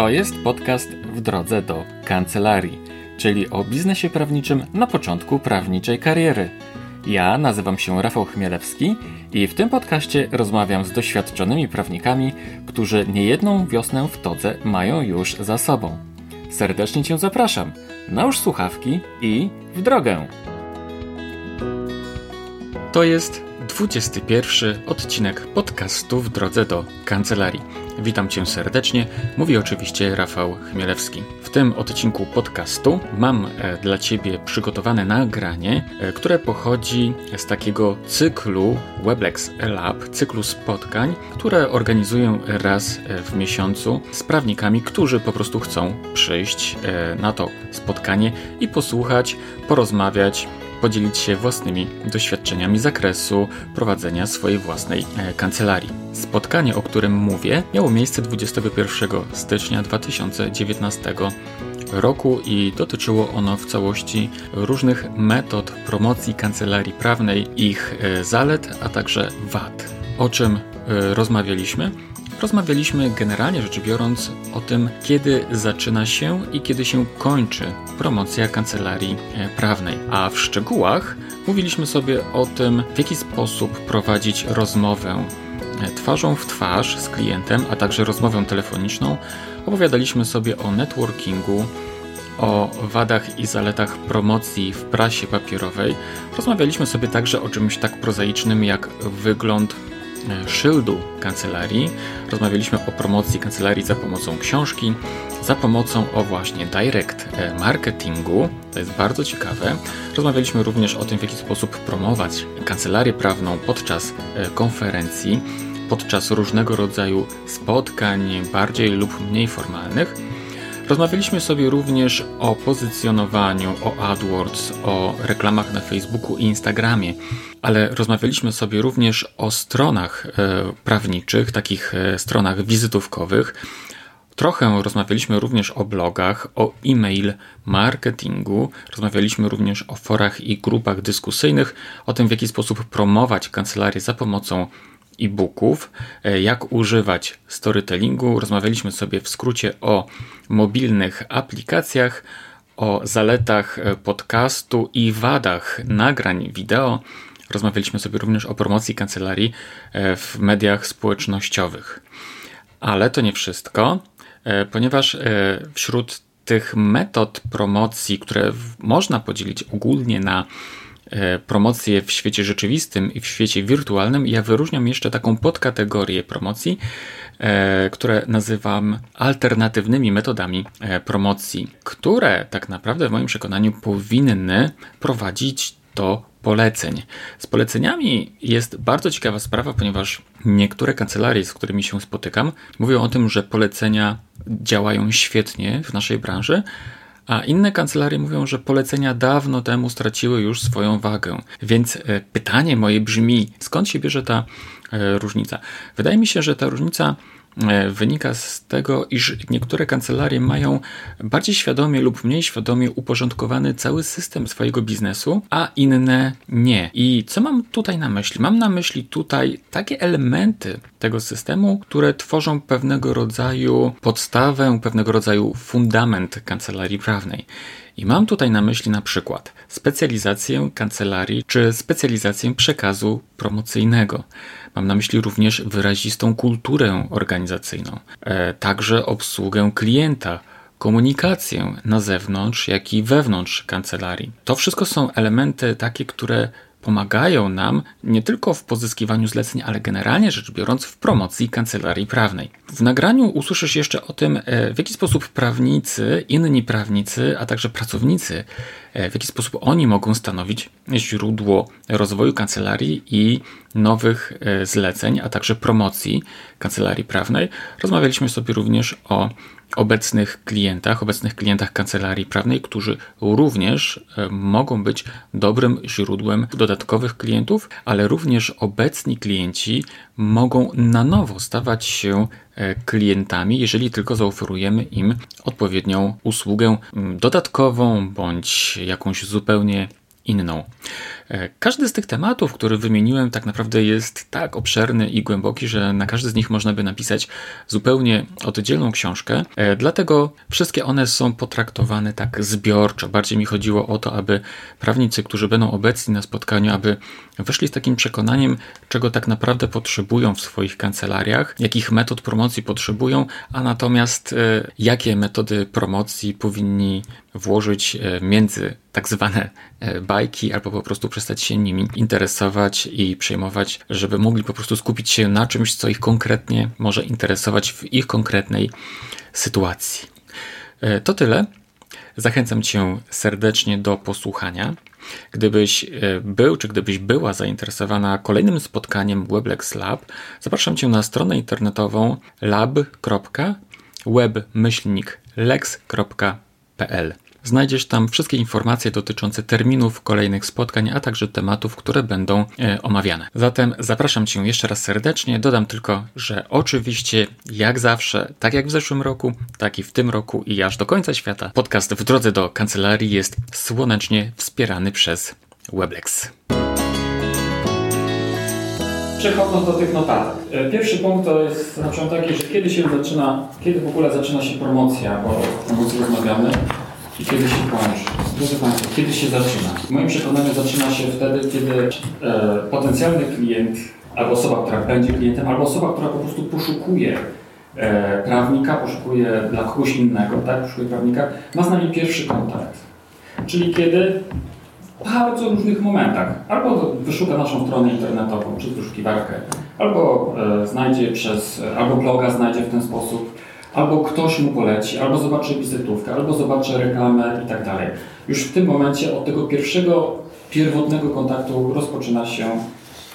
To jest podcast w drodze do kancelarii, czyli o biznesie prawniczym na początku prawniczej kariery. Ja nazywam się Rafał Chmielewski i w tym podcaście rozmawiam z doświadczonymi prawnikami, którzy niejedną wiosnę w todze mają już za sobą. Serdecznie Cię zapraszam. Nałóż słuchawki i w drogę! To jest 21 odcinek podcastu w drodze do kancelarii. Witam Cię serdecznie, mówi oczywiście Rafał Chmielewski. W tym odcinku podcastu mam e, dla Ciebie przygotowane nagranie, e, które pochodzi z takiego cyklu Weblex Lab, cyklu spotkań, które organizuję raz e, w miesiącu z prawnikami, którzy po prostu chcą przyjść na to spotkanie i posłuchać, porozmawiać, podzielić się własnymi doświadczeniami zakresu prowadzenia swojej własnej e, kancelarii. Spotkanie, o którym mówię, miało miejsce 21 stycznia 2019 roku i dotyczyło ono w całości różnych metod promocji kancelarii prawnej, ich e, zalet, a także wad. O czym e, rozmawialiśmy? Rozmawialiśmy generalnie rzecz biorąc o tym, kiedy zaczyna się i kiedy się kończy promocja kancelarii e, prawnej, a w szczegółach mówiliśmy sobie o tym, w jaki sposób prowadzić rozmowę e, twarzą w twarz z klientem, a także rozmowę telefoniczną. Opowiadaliśmy sobie o networkingu, o wadach i zaletach promocji w prasie papierowej. Rozmawialiśmy sobie także o czymś tak prozaicznym jak wygląd szyldu kancelarii. Rozmawialiśmy o promocji kancelarii za pomocą książki, za pomocą o właśnie direct e, marketingu. To jest bardzo ciekawe. Rozmawialiśmy również o tym, w jaki sposób promować kancelarię prawną podczas e, konferencji, podczas różnego rodzaju spotkań, bardziej lub mniej formalnych. Rozmawialiśmy sobie również o pozycjonowaniu, o AdWords, o reklamach na Facebooku i Instagramie, ale rozmawialiśmy sobie również o stronach e, prawniczych, takich e, stronach wizytówkowych. Trochę rozmawialiśmy również o blogach, o e-mail marketingu, rozmawialiśmy również o forach i grupach dyskusyjnych, o tym w jaki sposób promować kancelarię za pomocą e-booków, e, jak używać storytellingu. Rozmawialiśmy sobie w skrócie o mobilnych aplikacjach, o zaletach podcastu i wadach nagrań wideo. Rozmawialiśmy sobie również o promocji kancelarii e, w mediach społecznościowych. Ale to nie wszystko, ponieważ wśród tych metod promocji, które można podzielić ogólnie na E, promocję w świecie rzeczywistym i w świecie wirtualnym, ja wyróżniam jeszcze taką podkategorię promocji, e, które nazywam alternatywnymi metodami e, promocji, które tak naprawdę w moim przekonaniu powinny prowadzić do poleceń. Z poleceniami jest bardzo ciekawa sprawa, ponieważ niektóre kancelarie, z którymi się spotykam, mówią o tym, że polecenia działają świetnie w naszej branży, a inne kancelarie mówią, że polecenia dawno temu straciły już swoją wagę. Więc e, pytanie moje brzmi, skąd się bierze ta e, różnica? Wydaje mi się, że ta różnica wynika z tego, iż niektóre kancelarie mają bardziej świadomie lub mniej świadomie uporządkowany cały system swojego biznesu, a inne nie. I co mam tutaj na myśli? Mam na myśli tutaj takie elementy tego systemu, które tworzą pewnego rodzaju podstawę, pewnego rodzaju fundament kancelarii prawnej. I mam tutaj na myśli na przykład specjalizację kancelarii czy specjalizację przekazu promocyjnego. Mam na myśli również wyrazistą kulturę organizacyjną, e, także obsługę klienta, komunikację na zewnątrz, jak i wewnątrz kancelarii. To wszystko są elementy takie, które pomagają nam nie tylko w pozyskiwaniu zleceń, ale generalnie rzecz biorąc w promocji kancelarii prawnej. W nagraniu usłyszysz jeszcze o tym, e, w jaki sposób prawnicy, inni prawnicy, a także pracownicy, e, w jaki sposób oni mogą stanowić źródło rozwoju kancelarii i nowych e, zleceń, a także promocji kancelarii prawnej. Rozmawialiśmy sobie również o obecnych klientach, obecnych klientach kancelarii prawnej, którzy również e, mogą być dobrym źródłem dodatkowych klientów, ale również obecni klienci mogą na nowo stawać się e, klientami, jeżeli tylko zaoferujemy im odpowiednią usługę dodatkową bądź jakąś zupełnie inną. E, każdy z tych tematów, który wymieniłem, tak naprawdę jest tak obszerny i głęboki, że na każdy z nich można by napisać zupełnie oddzielną książkę. E, dlatego wszystkie one są potraktowane tak zbiorczo. Bardziej mi chodziło o to, aby prawnicy, którzy będą obecni na spotkaniu, aby wyszli z takim przekonaniem, czego tak naprawdę potrzebują w swoich kancelariach, jakich metod promocji potrzebują, a natomiast e, jakie metody promocji powinni włożyć między tak zwane bajki, albo po prostu przestać się nimi interesować i przejmować, żeby mogli po prostu skupić się na czymś, co ich konkretnie może interesować w ich konkretnej sytuacji. E, to tyle. Zachęcam Cię serdecznie do posłuchania. Gdybyś był, czy gdybyś była zainteresowana kolejnym spotkaniem Weblex Lab, zapraszam Cię na stronę internetową lab.web-lex.pl Znajdziesz tam wszystkie informacje dotyczące terminów kolejnych spotkań, a także tematów, które będą e, omawiane. Zatem zapraszam Cię jeszcze raz serdecznie. Dodam tylko, że oczywiście, jak zawsze, tak jak w zeszłym roku, tak i w tym roku i aż do końca świata, podcast w drodze do kancelarii jest słonecznie wspierany przez Weblex. Przechodząc do tych notatek. E, pierwszy punkt to jest na przykład taki, że kiedy się zaczyna, kiedy w ogóle zaczyna się promocja, bo o promocji rozmawiamy kiedy się kończy. Drodzy Państwo, kiedy się zaczyna? W moim przekonaniu zaczyna się wtedy, kiedy e, potencjalny klient albo osoba, która będzie klientem, albo osoba, która po prostu poszukuje e, prawnika, poszukuje dla kogoś innego, tak, poszukuje prawnika, ma z nami pierwszy kontakt. Czyli kiedy w bardzo różnych momentach. Albo wyszuka naszą stronę internetową przez wyszukiwarkę, albo e, znajdzie przez, albo bloga znajdzie w ten sposób, albo ktoś mu poleci, albo zobaczy wizytówkę, albo zobaczy reklamę i tak dalej. Już w tym momencie od tego pierwszego, pierwotnego kontaktu rozpoczyna się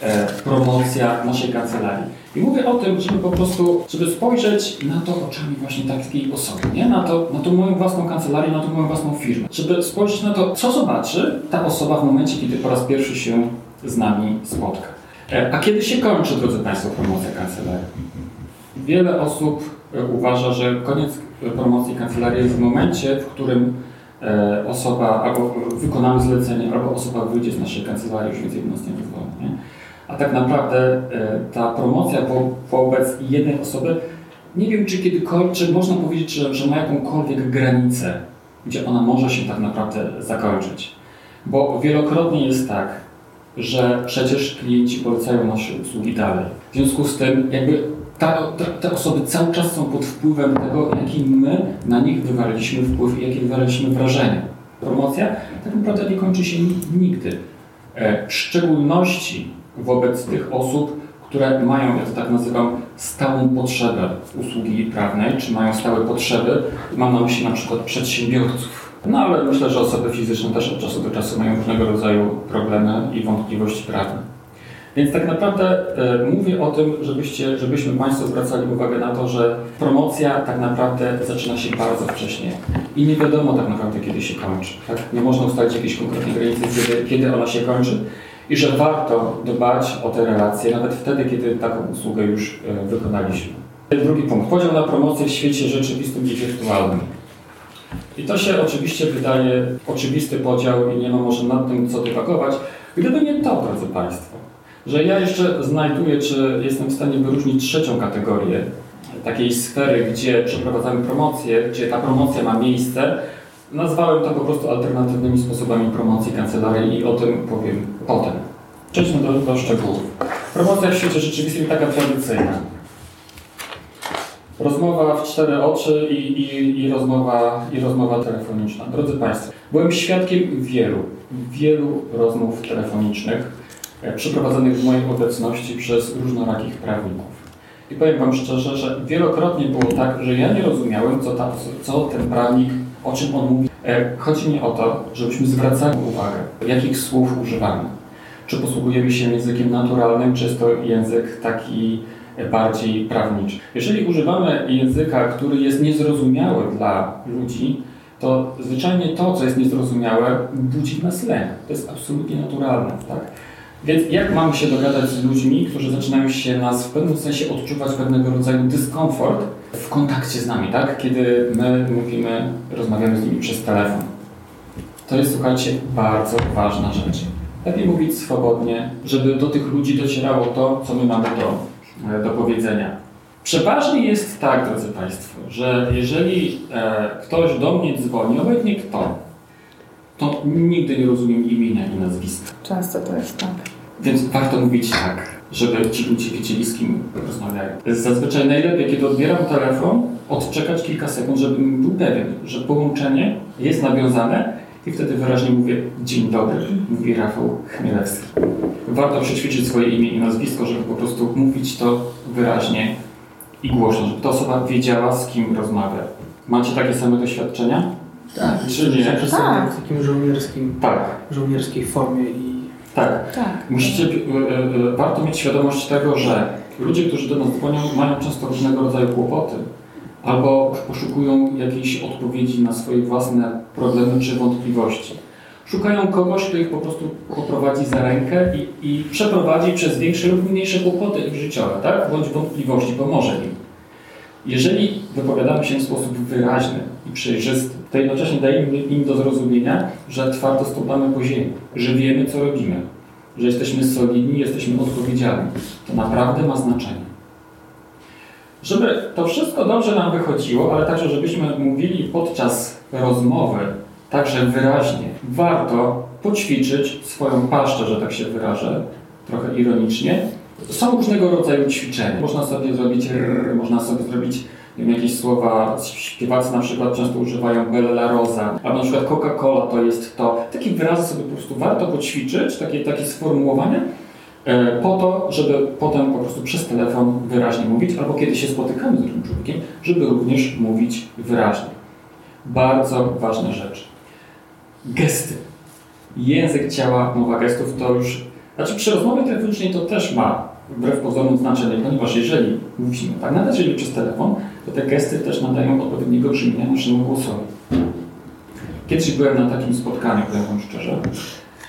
e, promocja naszej kancelarii. I mówię o tym, żeby po prostu, żeby spojrzeć na to oczami właśnie takiej osoby, nie? Na, to, na tą moją własną kancelarię, na tą moją własną firmę. Żeby spojrzeć na to, co zobaczy ta osoba w momencie, kiedy po raz pierwszy się z nami spotka. E, a kiedy się kończy, drodzy Państwo, promocja kancelarii? Wiele osób uważa, że koniec promocji kancelarii jest w momencie, w którym e, osoba albo wykonamy zlecenie, albo osoba wyjdzie z naszej kancelarii, już więcej nas nie. A tak naprawdę e, ta promocja wo wobec jednej osoby, nie wiem czy kiedykolwiek, czy można powiedzieć, że, że ma jakąkolwiek granicę, gdzie ona może się tak naprawdę zakończyć. Bo wielokrotnie jest tak, że przecież klienci polecają nasze usługi dalej. W związku z tym jakby ta, ta, te osoby cały czas są pod wpływem tego, jaki my na nich wywaliliśmy wpływ i jakie wywaliliśmy wrażenie. Promocja tak naprawdę nie kończy się nigdy. E, w szczególności wobec tych osób, które mają, ja to tak nazywam, stałą potrzebę usługi prawnej, czy mają stałe potrzeby. Mam na myśli na przykład przedsiębiorców. No ale myślę, że osoby fizyczne też od czasu do czasu mają różnego rodzaju problemy i wątpliwości prawne. Więc tak naprawdę e, mówię o tym, żebyście, żebyśmy Państwo zwracali uwagę na to, że promocja tak naprawdę zaczyna się bardzo wcześnie i nie wiadomo tak naprawdę, kiedy się kończy. Tak? Nie można ustalić jakiejś konkretnej granicy, kiedy, kiedy ona się kończy i że warto dbać o te relacje, nawet wtedy, kiedy taką usługę już e, wykonaliśmy. Drugi punkt. Podział na promocję w świecie rzeczywistym i wirtualnym. I to się oczywiście wydaje oczywisty podział i nie ma może nad tym co dywagować, gdyby nie to, drodzy Państwo że ja jeszcze znajduję, czy jestem w stanie wyróżnić trzecią kategorię takiej sfery, gdzie przeprowadzamy promocję, gdzie ta promocja ma miejsce. Nazwałem to po prostu alternatywnymi sposobami promocji kancelarii i o tym powiem potem. Przejdźmy do, do szczegółów. Promocja w świecie rzeczywistym taka tradycyjna. Rozmowa w cztery oczy i, i, i, rozmowa, i rozmowa telefoniczna. Drodzy Państwo, byłem świadkiem wielu, wielu rozmów telefonicznych przeprowadzonych w mojej obecności przez różnorakich prawników. I powiem Wam szczerze, że wielokrotnie było tak, że ja nie rozumiałem, co, ta, co ten prawnik, o czym on mówi. E, chodzi mi o to, żebyśmy zwracali uwagę, jakich słów używamy. Czy posługujemy się językiem naturalnym, czy jest to język taki bardziej prawniczy. Jeżeli używamy języka, który jest niezrozumiały dla ludzi, to zwyczajnie to, co jest niezrozumiałe, budzi nas lęk. To jest absolutnie naturalne. Tak? Więc jak mamy się dogadać z ludźmi, którzy zaczynają się nas w pewnym sensie odczuwać pewnego rodzaju dyskomfort w kontakcie z nami, tak? Kiedy my mówimy, rozmawiamy z nimi przez telefon. To jest, słuchajcie, bardzo ważna rzecz. lepiej mówić swobodnie, żeby do tych ludzi docierało to, co my mamy do, e, do powiedzenia. Przeważnie jest tak, drodzy Państwo, że jeżeli e, ktoś do mnie dzwoni, obojętnie kto, to nigdy nie rozumiem imienia i nazwiska. Często to jest tak. Więc warto mówić tak, żeby ci ludzie wiedzieli, z kim rozmawiają. Zazwyczaj najlepiej, kiedy odbieram telefon, odczekać kilka sekund, żebym był pewien, że połączenie jest nawiązane i wtedy wyraźnie mówię dzień dobry, mówi Rafał Chmielewski. Warto przećwiczyć swoje imię i nazwisko, żeby po prostu mówić to wyraźnie i głośno, żeby ta osoba wiedziała, z kim rozmawia. Macie takie same doświadczenia? Tak, Czy nie? Tak. w takim żołnierskim, Tak, żołnierskiej formie i tak. Tak. Musicie, e, e, warto mieć świadomość tego, że ludzie, którzy do nas dzwonią, mają często różnego rodzaju kłopoty albo poszukują jakiejś odpowiedzi na swoje własne problemy czy wątpliwości. Szukają kogoś, kto ich po prostu poprowadzi za rękę i, i przeprowadzi przez większe lub mniejsze kłopoty ich życiowe, tak? bądź wątpliwości, pomoże im. Jeżeli wypowiadamy się w sposób wyraźny i przejrzysty, to jednocześnie dajemy im do zrozumienia, że twardo stąpamy po ziemi, że wiemy, co robimy, że jesteśmy solidni, jesteśmy odpowiedzialni. To naprawdę ma znaczenie. Żeby to wszystko dobrze nam wychodziło, ale także żebyśmy mówili podczas rozmowy także wyraźnie, warto poćwiczyć swoją paszczę, że tak się wyrażę, trochę ironicznie. Są różnego rodzaju ćwiczenia. Można sobie zrobić rrr, można sobie zrobić wiem, jakieś słowa, śpiewacy na przykład często używają Bella Rosa, albo na przykład Coca-Cola to jest to. Takie wyrazy sobie po prostu warto poćwiczyć, takie, takie sformułowania, e, po to, żeby potem po prostu przez telefon wyraźnie mówić, albo kiedy się spotykamy z drugim człowiekiem, żeby również mówić wyraźnie. Bardzo ważna rzecz. Gesty. Język ciała, mowa gestów to już... Znaczy przy rozmowie telefonicznej to też ma wbrew pozorom znaczenie, ponieważ jeżeli mówimy tak, nawet jeżeli przez telefon, to te gesty też nadają odpowiedniego brzmienia naszemu głosowi. Kiedyś byłem na takim spotkaniu, powiem szczerze.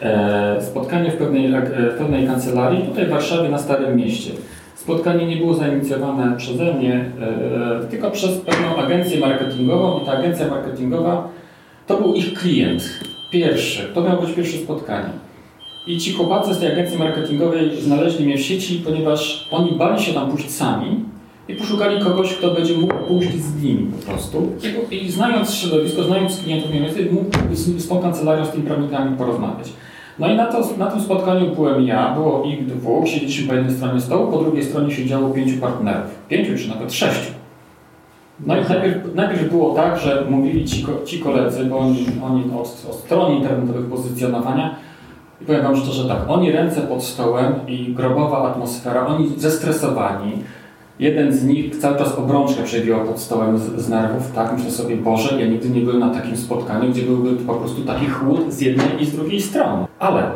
E, spotkanie w pewnej, e, w pewnej kancelarii tutaj w Warszawie na Starym Mieście. Spotkanie nie było zainicjowane przeze mnie, e, tylko przez pewną agencję marketingową i ta agencja marketingowa to był ich klient. Pierwszy. To miało być pierwsze spotkanie. I ci chłopacy z tej agencji marketingowej znaleźli mnie w sieci, ponieważ oni bali się tam pójść sami i poszukali kogoś, kto będzie mógł pójść z nimi po prostu. I, i znając środowisko, znając klientów mniej więcej, mógł z, z tą kancelarią, z tymi prawnikami porozmawiać. No i na, to, na tym spotkaniu byłem ja, było ich dwóch, siedzieliśmy po jednej stronie stołu, po drugiej stronie siedziało pięciu partnerów. Pięciu czy nawet sześciu. No i najpierw, najpierw było tak, że mówili ci, ci koledzy, bo oni, oni od, od stron internetowych pozycjonowania, i powiem Wam szczerze tak, oni ręce pod stołem i grobowa atmosfera, oni zestresowani. Jeden z nich cały czas obrączkę przewijał pod stołem z, z nerwów, tak? Myślę sobie, Boże, ja nigdy nie byłem na takim spotkaniu, gdzie byłby po prostu taki chłód z jednej i z drugiej strony. Ale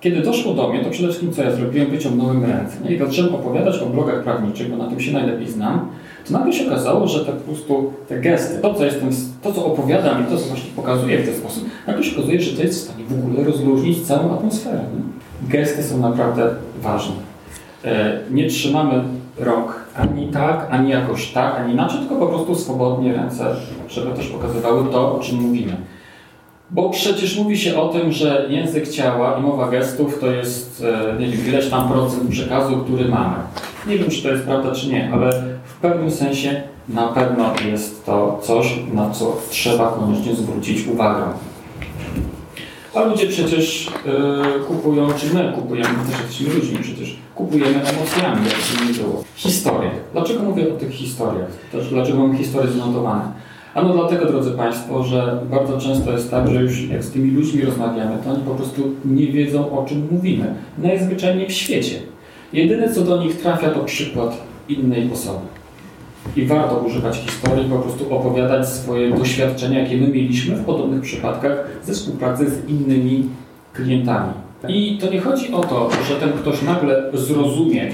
kiedy doszło do mnie, to przede wszystkim co ja zrobiłem, wyciągnąłem ręce nie? i zacząłem opowiadać o blogach prawniczych, bo na tym się najlepiej znam. Nagle się okazało, że tak po prostu te gesty, to co, jestem, to co opowiadam i to co właśnie pokazuję w ten sposób, nagle się okazuje, że to jest w stanie w ogóle rozluźnić całą atmosferę. Nie? Gesty są naprawdę ważne. E, nie trzymamy rąk ani tak, ani jakoś tak, ani inaczej, tylko po prostu swobodnie ręce, żeby też pokazywały to, o czym mówimy. Bo przecież mówi się o tym, że język ciała i mowa gestów to jest, e, nie wiem, ileś tam procent przekazu, który mamy. Nie wiem, czy to jest prawda, czy nie, ale w pewnym sensie na pewno jest to coś, na co trzeba koniecznie zwrócić uwagę. A ludzie przecież e, kupują, czy my kupujemy, my też jesteśmy ludźmi przecież, kupujemy emocjami, jak to nie było. Historie. Dlaczego mówię o tych historiach? Też dlaczego mam historie zanotowane? Ano dlatego, drodzy Państwo, że bardzo często jest tak, że już jak z tymi ludźmi rozmawiamy, to oni po prostu nie wiedzą, o czym mówimy. Najzwyczajniej w świecie. Jedyne, co do nich trafia, to przykład innej osoby. I warto używać historii, po prostu opowiadać swoje doświadczenia, jakie my mieliśmy w podobnych przypadkach ze współpracy z innymi klientami. I to nie chodzi o to, że ten ktoś nagle zrozumie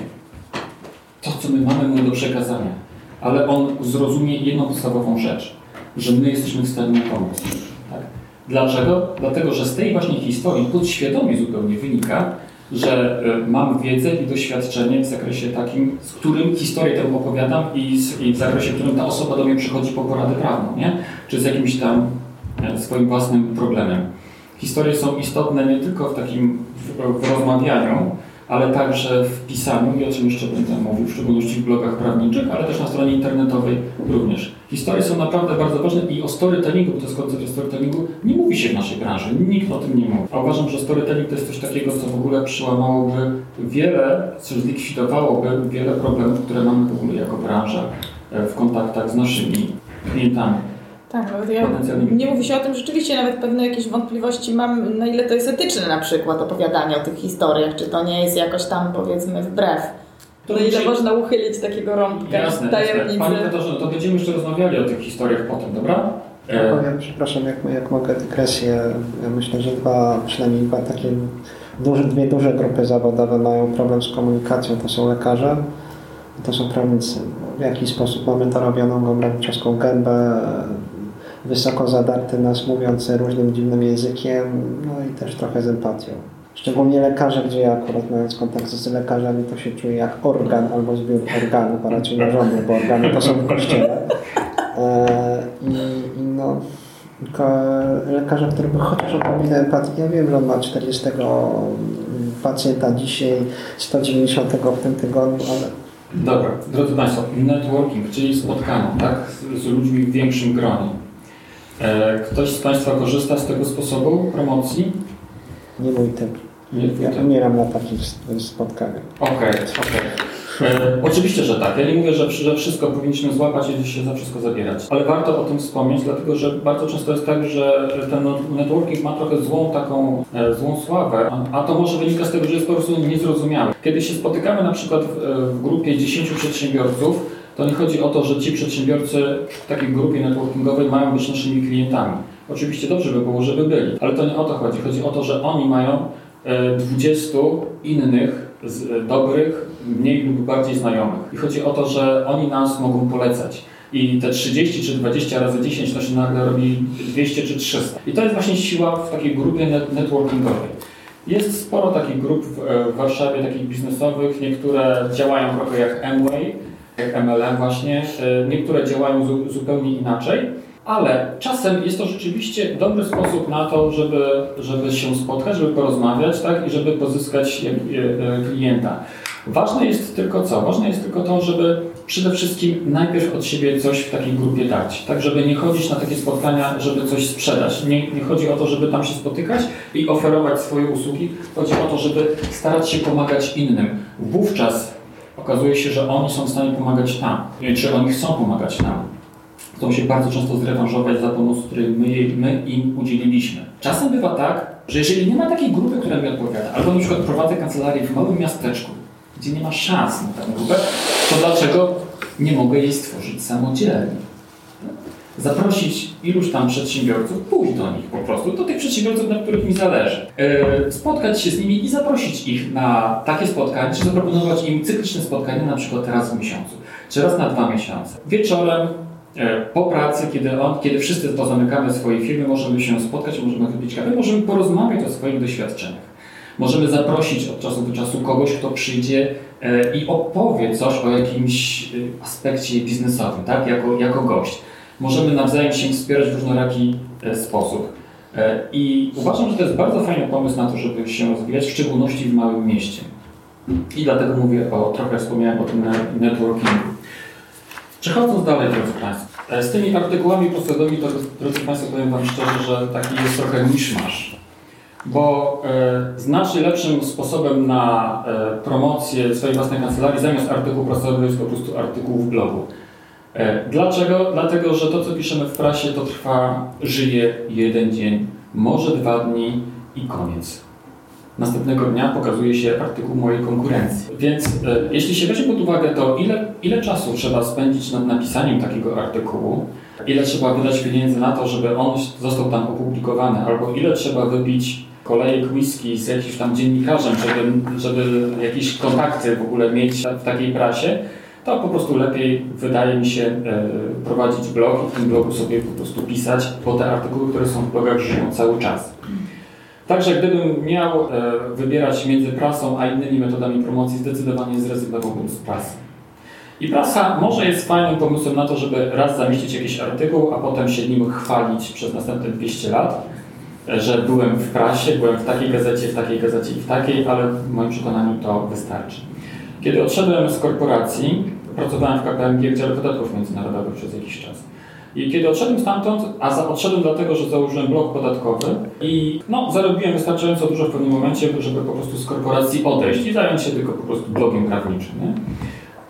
to, co my mamy mu do przekazania, ale on zrozumie jedną podstawową rzecz, że my jesteśmy w stanie mu pomóc. Tak? Dlaczego? Dlatego, że z tej właśnie historii podświadomie zupełnie wynika, że y, mam wiedzę i doświadczenie w zakresie takim, z którym historię tę opowiadam i, z, i w zakresie, w którym ta osoba do mnie przychodzi po poradę prawną, nie? czy z jakimś tam e, swoim własnym problemem. Historie są istotne nie tylko w takim w, w rozmawianiu, ale także w pisaniu i o czym jeszcze będę mówił, w szczególności w blogach prawniczych, ale też na stronie internetowej również. Historie są naprawdę bardzo ważne i o storytellingu, bo to jest koncept storytellingu, nie mówi się w naszej branży, nikt o tym nie mówi. A uważam, że storytelling to jest coś takiego, co w ogóle przełamałoby wiele, co zlikwidowałoby wiele problemów, które mamy w ogóle jako branża e, w kontaktach z naszymi klientami. Tak, nawet ja, nie mówi się o tym, rzeczywiście nawet pewne jakieś wątpliwości mam, na ile to jest etyczne na przykład opowiadanie o tych historiach, czy to nie jest jakoś tam powiedzmy wbrew. To ile się... można uchylić takiego rąbka jasne, tajemnicy. Panie Petrze, to będziemy jeszcze rozmawiali o tych historiach potem, dobra? Ja powiem, przepraszam, jak, jak mogę dygresję. Ja myślę, że dwa, przynajmniej dwa takie duże, dwie duże grupy zawodowe mają problem z komunikacją. To są lekarze, to są prawnicy. W jaki sposób mamy to robioną gombraniczowską gębę, wysoko zadarty nas mówiący różnym dziwnym językiem, no i też trochę z empatią. Szczególnie lekarze, gdzie ja akurat mając kontakt z lekarzami, to się czuję jak organ albo zbiór organów, a raczej narządy, bo organy to są w kościele. E, I, i no, lekarza, który by chociaż odrobinę empatii, ja wiem, że on ma 40 pacjenta dzisiaj, 190 w tym tygodniu, ale Dobra, drodzy Państwo, networking, czyli spotkanie tak, z, z ludźmi w większym gronie. E, ktoś z Państwa korzysta z tego sposobu promocji? Nie mój typ. Nie, ja umieram na takich spotkaniach. Okej, okay, okej. Okay. E, oczywiście, że tak. Ja nie mówię, że, że wszystko powinniśmy złapać i się za wszystko zabierać. Ale warto o tym wspomnieć, dlatego że bardzo często jest tak, że ten networking ma trochę złą taką e, złą sławę, a to może wynika z tego, że jest po prostu niezrozumiały. Kiedy się spotykamy na przykład w grupie 10 przedsiębiorców, to nie chodzi o to, że ci przedsiębiorcy w takiej grupie networkingowej mają być naszymi klientami. Oczywiście dobrze by było, żeby byli, ale to nie o to chodzi. Chodzi o to, że oni mają 20 e, innych e, dobrych, mniej lub bardziej znajomych. I chodzi o to, że oni nas mogą polecać. I te 30 czy 20 razy 10 to się nagle robi 200 czy 300. I to jest właśnie siła w takiej grupie networkingowej. Jest sporo takich grup w Warszawie, takich biznesowych. Niektóre działają trochę jak Amway, jak MLM właśnie. E, niektóre działają zupełnie inaczej, ale czasem jest to rzeczywiście dobry sposób na to, żeby, żeby się spotkać, żeby porozmawiać tak? i żeby pozyskać e, e, klienta. Ważne jest tylko co? Ważne jest tylko to, żeby przede wszystkim najpierw od siebie coś w takiej grupie dać. Tak, żeby nie chodzić na takie spotkania, żeby coś sprzedać. Nie, nie chodzi o to, żeby tam się spotykać i oferować swoje usługi. Chodzi o to, żeby starać się pomagać innym. Wówczas okazuje się, że oni są w stanie pomagać nam, czy oni chcą pomagać nam. Chcą się bardzo często zrewanżować za pomoc, której my, my im udzieliliśmy. Czasem bywa tak, że jeżeli nie ma takiej grupy, która mi odpowiada, albo na przykład prowadzę kancelarię w małym miasteczku, gdzie nie ma szans na taką grupę, to dlaczego nie mogę jej stworzyć samodzielnie? Zaprosić iluś tam przedsiębiorców, pójść do nich po prostu, do tych przedsiębiorców, na których mi zależy, yy, spotkać się z nimi i zaprosić ich na takie spotkanie, czy zaproponować im cykliczne spotkanie na przykład raz w miesiącu, czy raz na dwa miesiące. Wieczorem e, po pracy, kiedy, on, kiedy wszyscy pozamykamy swoje firmy, możemy się spotkać, możemy wypić kawę, możemy porozmawiać o swoich doświadczeniach. Możemy zaprosić od czasu do czasu kogoś, kto przyjdzie e, i opowie coś o jakimś aspekcie biznesowym, tak? jako, jako gość możemy nawzajem się wspierać w różnoraki e, sposób. E, I uważam, że to jest bardzo fajny pomysł na to, żeby się rozwijać, w szczególności w małym mieście. I dlatego mówię o, trochę wspomniałem o tym networkingu. Przechodząc dalej, drodzy Państwo, e, z tymi artykułami procesowymi, to drodzy Państwo, powiem Wam szczerze, że taki jest trochę miszmasz. Bo e, znacznie lepszym sposobem na e, promocję swojej własnej kancelarii zamiast artykułu procesowego jest po prostu artykuł w blogu. E, dlaczego? Dlatego, że to, co piszemy w prasie, to trwa, żyje jeden dzień, może dwa dni i koniec. Następnego dnia pokazuje się artykuł mojej konkurencji. Więc e, jeśli się weźmie pod uwagę to, ile, ile czasu trzeba spędzić nad napisaniem takiego artykułu, ile trzeba wydać pieniędzy na to, żeby on został tam opublikowany, albo ile trzeba wybić kolejek whisky z jakimś tam dziennikarzem, żeby, żeby jakieś kontakty w ogóle mieć w takiej prasie, to po prostu lepiej wydaje mi się e, prowadzić blog i w tym blogu sobie po prostu pisać, bo te artykuły, które są w blogach żyją cały czas. Także gdybym miał e, wybierać między prasą a innymi metodami promocji, zdecydowanie zrezygnowałbym z prasy. I prasa może jest fajnym pomysłem na to, żeby raz zamieścić jakiś artykuł, a potem się nim chwalić przez następne 200 lat, że byłem w prasie, byłem w takiej gazecie, w takiej gazecie i w takiej, ale w moim przekonaniu to wystarczy. Kiedy odszedłem z korporacji, pracowałem w KPMG w dziale podatków międzynarodowych przez jakiś czas. I kiedy odszedłem stamtąd, a za, odszedłem dlatego, że założyłem blok podatkowy i no, zarobiłem wystarczająco dużo w pewnym momencie, żeby po prostu z korporacji odejść i zająć się tylko po prostu blogiem prawniczym. Nie?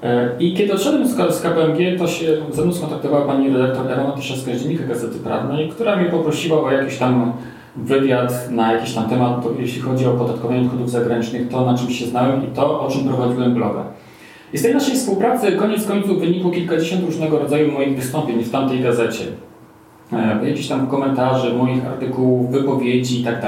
E, I kiedy odszedłem z, KPMG, to się ze mną skontaktowała pani redaktor Ewa Tyszewska z Dziennika Gazety Prawnej, która mnie poprosiła o jakiś tam wywiad na jakiś tam temat, to jeśli chodzi o podatkowanie dochodów zagranicznych, to na czym się znałem i to, o czym prowadziłem bloga. I z tej naszej współpracy koniec końców wynikło kilkadziesiąt różnego rodzaju moich wystąpień w tamtej gazecie. E, jakichś tam komentarzy, moich artykułów, wypowiedzi i tak.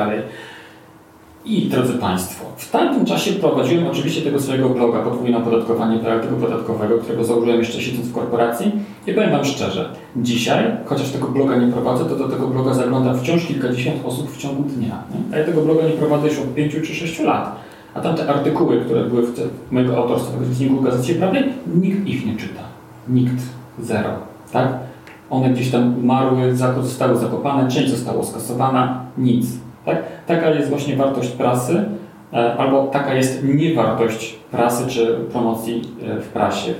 I drodzy Państwo, w tamtym czasie prowadziłem oczywiście tego swojego bloga Podwójne opodatkowanie praktyku podatkowego, którego założyłem jeszcze siedząc w korporacji. I powiem Wam szczerze, dzisiaj, chociaż tego bloga nie prowadzę, to do tego bloga zagląda wciąż kilkadziesiąt osób w ciągu dnia. Nie? A ja tego bloga nie prowadzę już od pięciu czy sześciu lat. A tamte artykuły, które były w mojego autorstwa w Dzienniku Gazecie Prawnej, nikt ich nie czyta. Nikt. Zero. Tak? One gdzieś tam umarły, zostały zakopane, część została skasowana, nic. Tak? Taka jest właśnie wartość prasy, e, albo taka jest niewartość prasy czy promocji e, w prasie.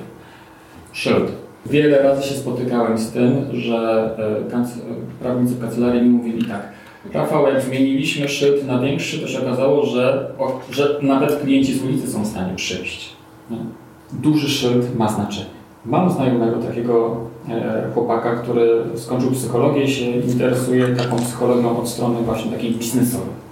Szyld. Wiele razy się spotykałem z tym, że e, prawnicy kancelarii mi mówili tak, Rafał, jak zmieniliśmy szyld na większy, to się okazało, że, że nawet klienci z ulicy są w stanie przyjść. Duży szyld ma znaczenie. Mam znajomego takiego e, chłopaka, który skończył psychologię i się interesuje taką psychologią od strony właśnie takiej biznesowej.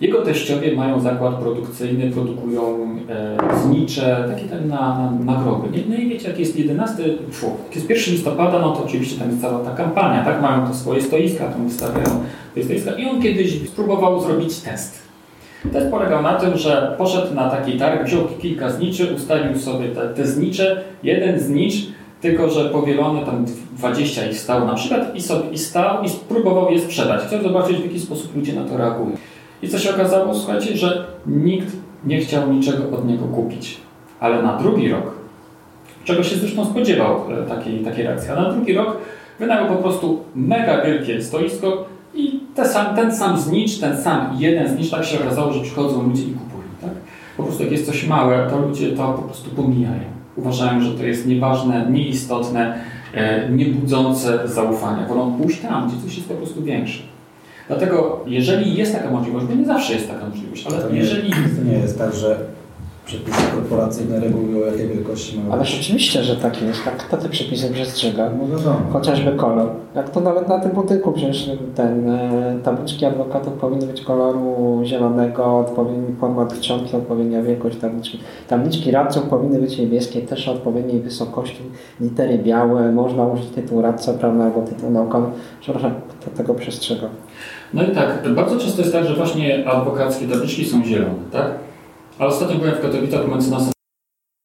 Jego teściowie mają zakład produkcyjny, produkują e, znicze, takie na, na, na groby. No i wiecie, jak jest 11, fu, jak jest 1 listopada, no to oczywiście tam jest cała ta kampania, tak? Mają to swoje stoiska, tam wystawiają te stoiska. I on kiedyś spróbował zrobić test. Test polegał na tym, że poszedł na taki targ, wziął kilka zniczy, ustalił sobie te, te znicze. Jeden znicz, tylko że powielony, tam 20 ich stał na przykład i, sobie, i stał i spróbował je sprzedać. Chciał zobaczyć, w jaki sposób ludzie na to reagują. I co się okazało? Słuchajcie, że nikt nie chciał niczego od niego kupić. Ale na drugi rok, czego się zresztą spodziewał takiej, takiej reakcji, a na drugi rok wynajął po prostu mega wielkie stoisko i sam, ten sam znicz, ten sam jeden znicz, tak się okazało, że przychodzą ludzie i kupują. Tak? Po prostu jak jest coś małe, to ludzie to po prostu pomijają. Uważają, że to jest nieważne, nieistotne, e, niebudzące zaufania. Wolą pójść tam, gdzie coś jest po prostu większe. Dlatego, jeżeli jest taka możliwość, bo nie zawsze jest taka możliwość, ale to nie, jeżeli... To nie jest tak, że przepisy korporacyjne regulują, jakiej wielkości mają Ale rzeczywiście, że tak jest. Tak, kto te przepisy przestrzega? No wiadomo. Chociażby kolor. Jak to nawet na tym budynku, przecież ten, e, tabliczki adwokatów powinny być koloru zielonego, odpowiedni format czcionki, odpowiednia wielkość tabliczki. Tabliczki radców powinny być niebieskie, też odpowiedniej wysokości, litery białe, można użyć tytuł radca prawny albo tytuł naukowy. Przepraszam, kto tego przestrzega? No i tak, bardzo często jest tak, że właśnie adwokackie tabliczki są zielone, tak? Ale ostatnio byłem w Katowicach u mecenasa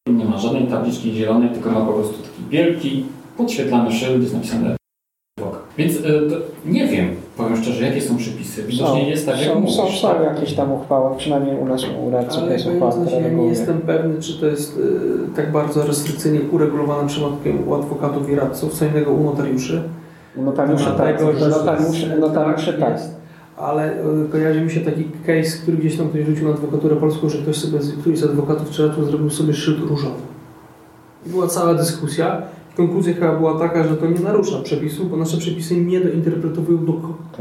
nie ma żadnej tabliczki zielonej, tylko ma po prostu taki wielki, podświetlany szyld, jest napisane Więc y, nie wiem, powiem szczerze, jakie są przepisy. Widocznie jest tak, jak są, mówisz. Są, są tak? jakieś tam uchwały, przynajmniej u nas u radców Ale jest uchwała, która ja nie jestem pewny, czy to jest y, tak bardzo restrykcyjnie uregulowane przypadkiem u adwokatów i radców, co innego u notariuszy. U notariuszy tak, notariuszy, notariuszy tak. jest. Ale y, kojarzy mi się taki case, który gdzieś tam ktoś rzucił na adwokaturę polską, że ktoś sobie, któryś z adwokatów czy zrobił sobie szyld różowy. I była cała dyskusja. Konkluzja chyba była taka, że to nie narusza przepisów, bo nasze przepisy nie dointerpretowują do,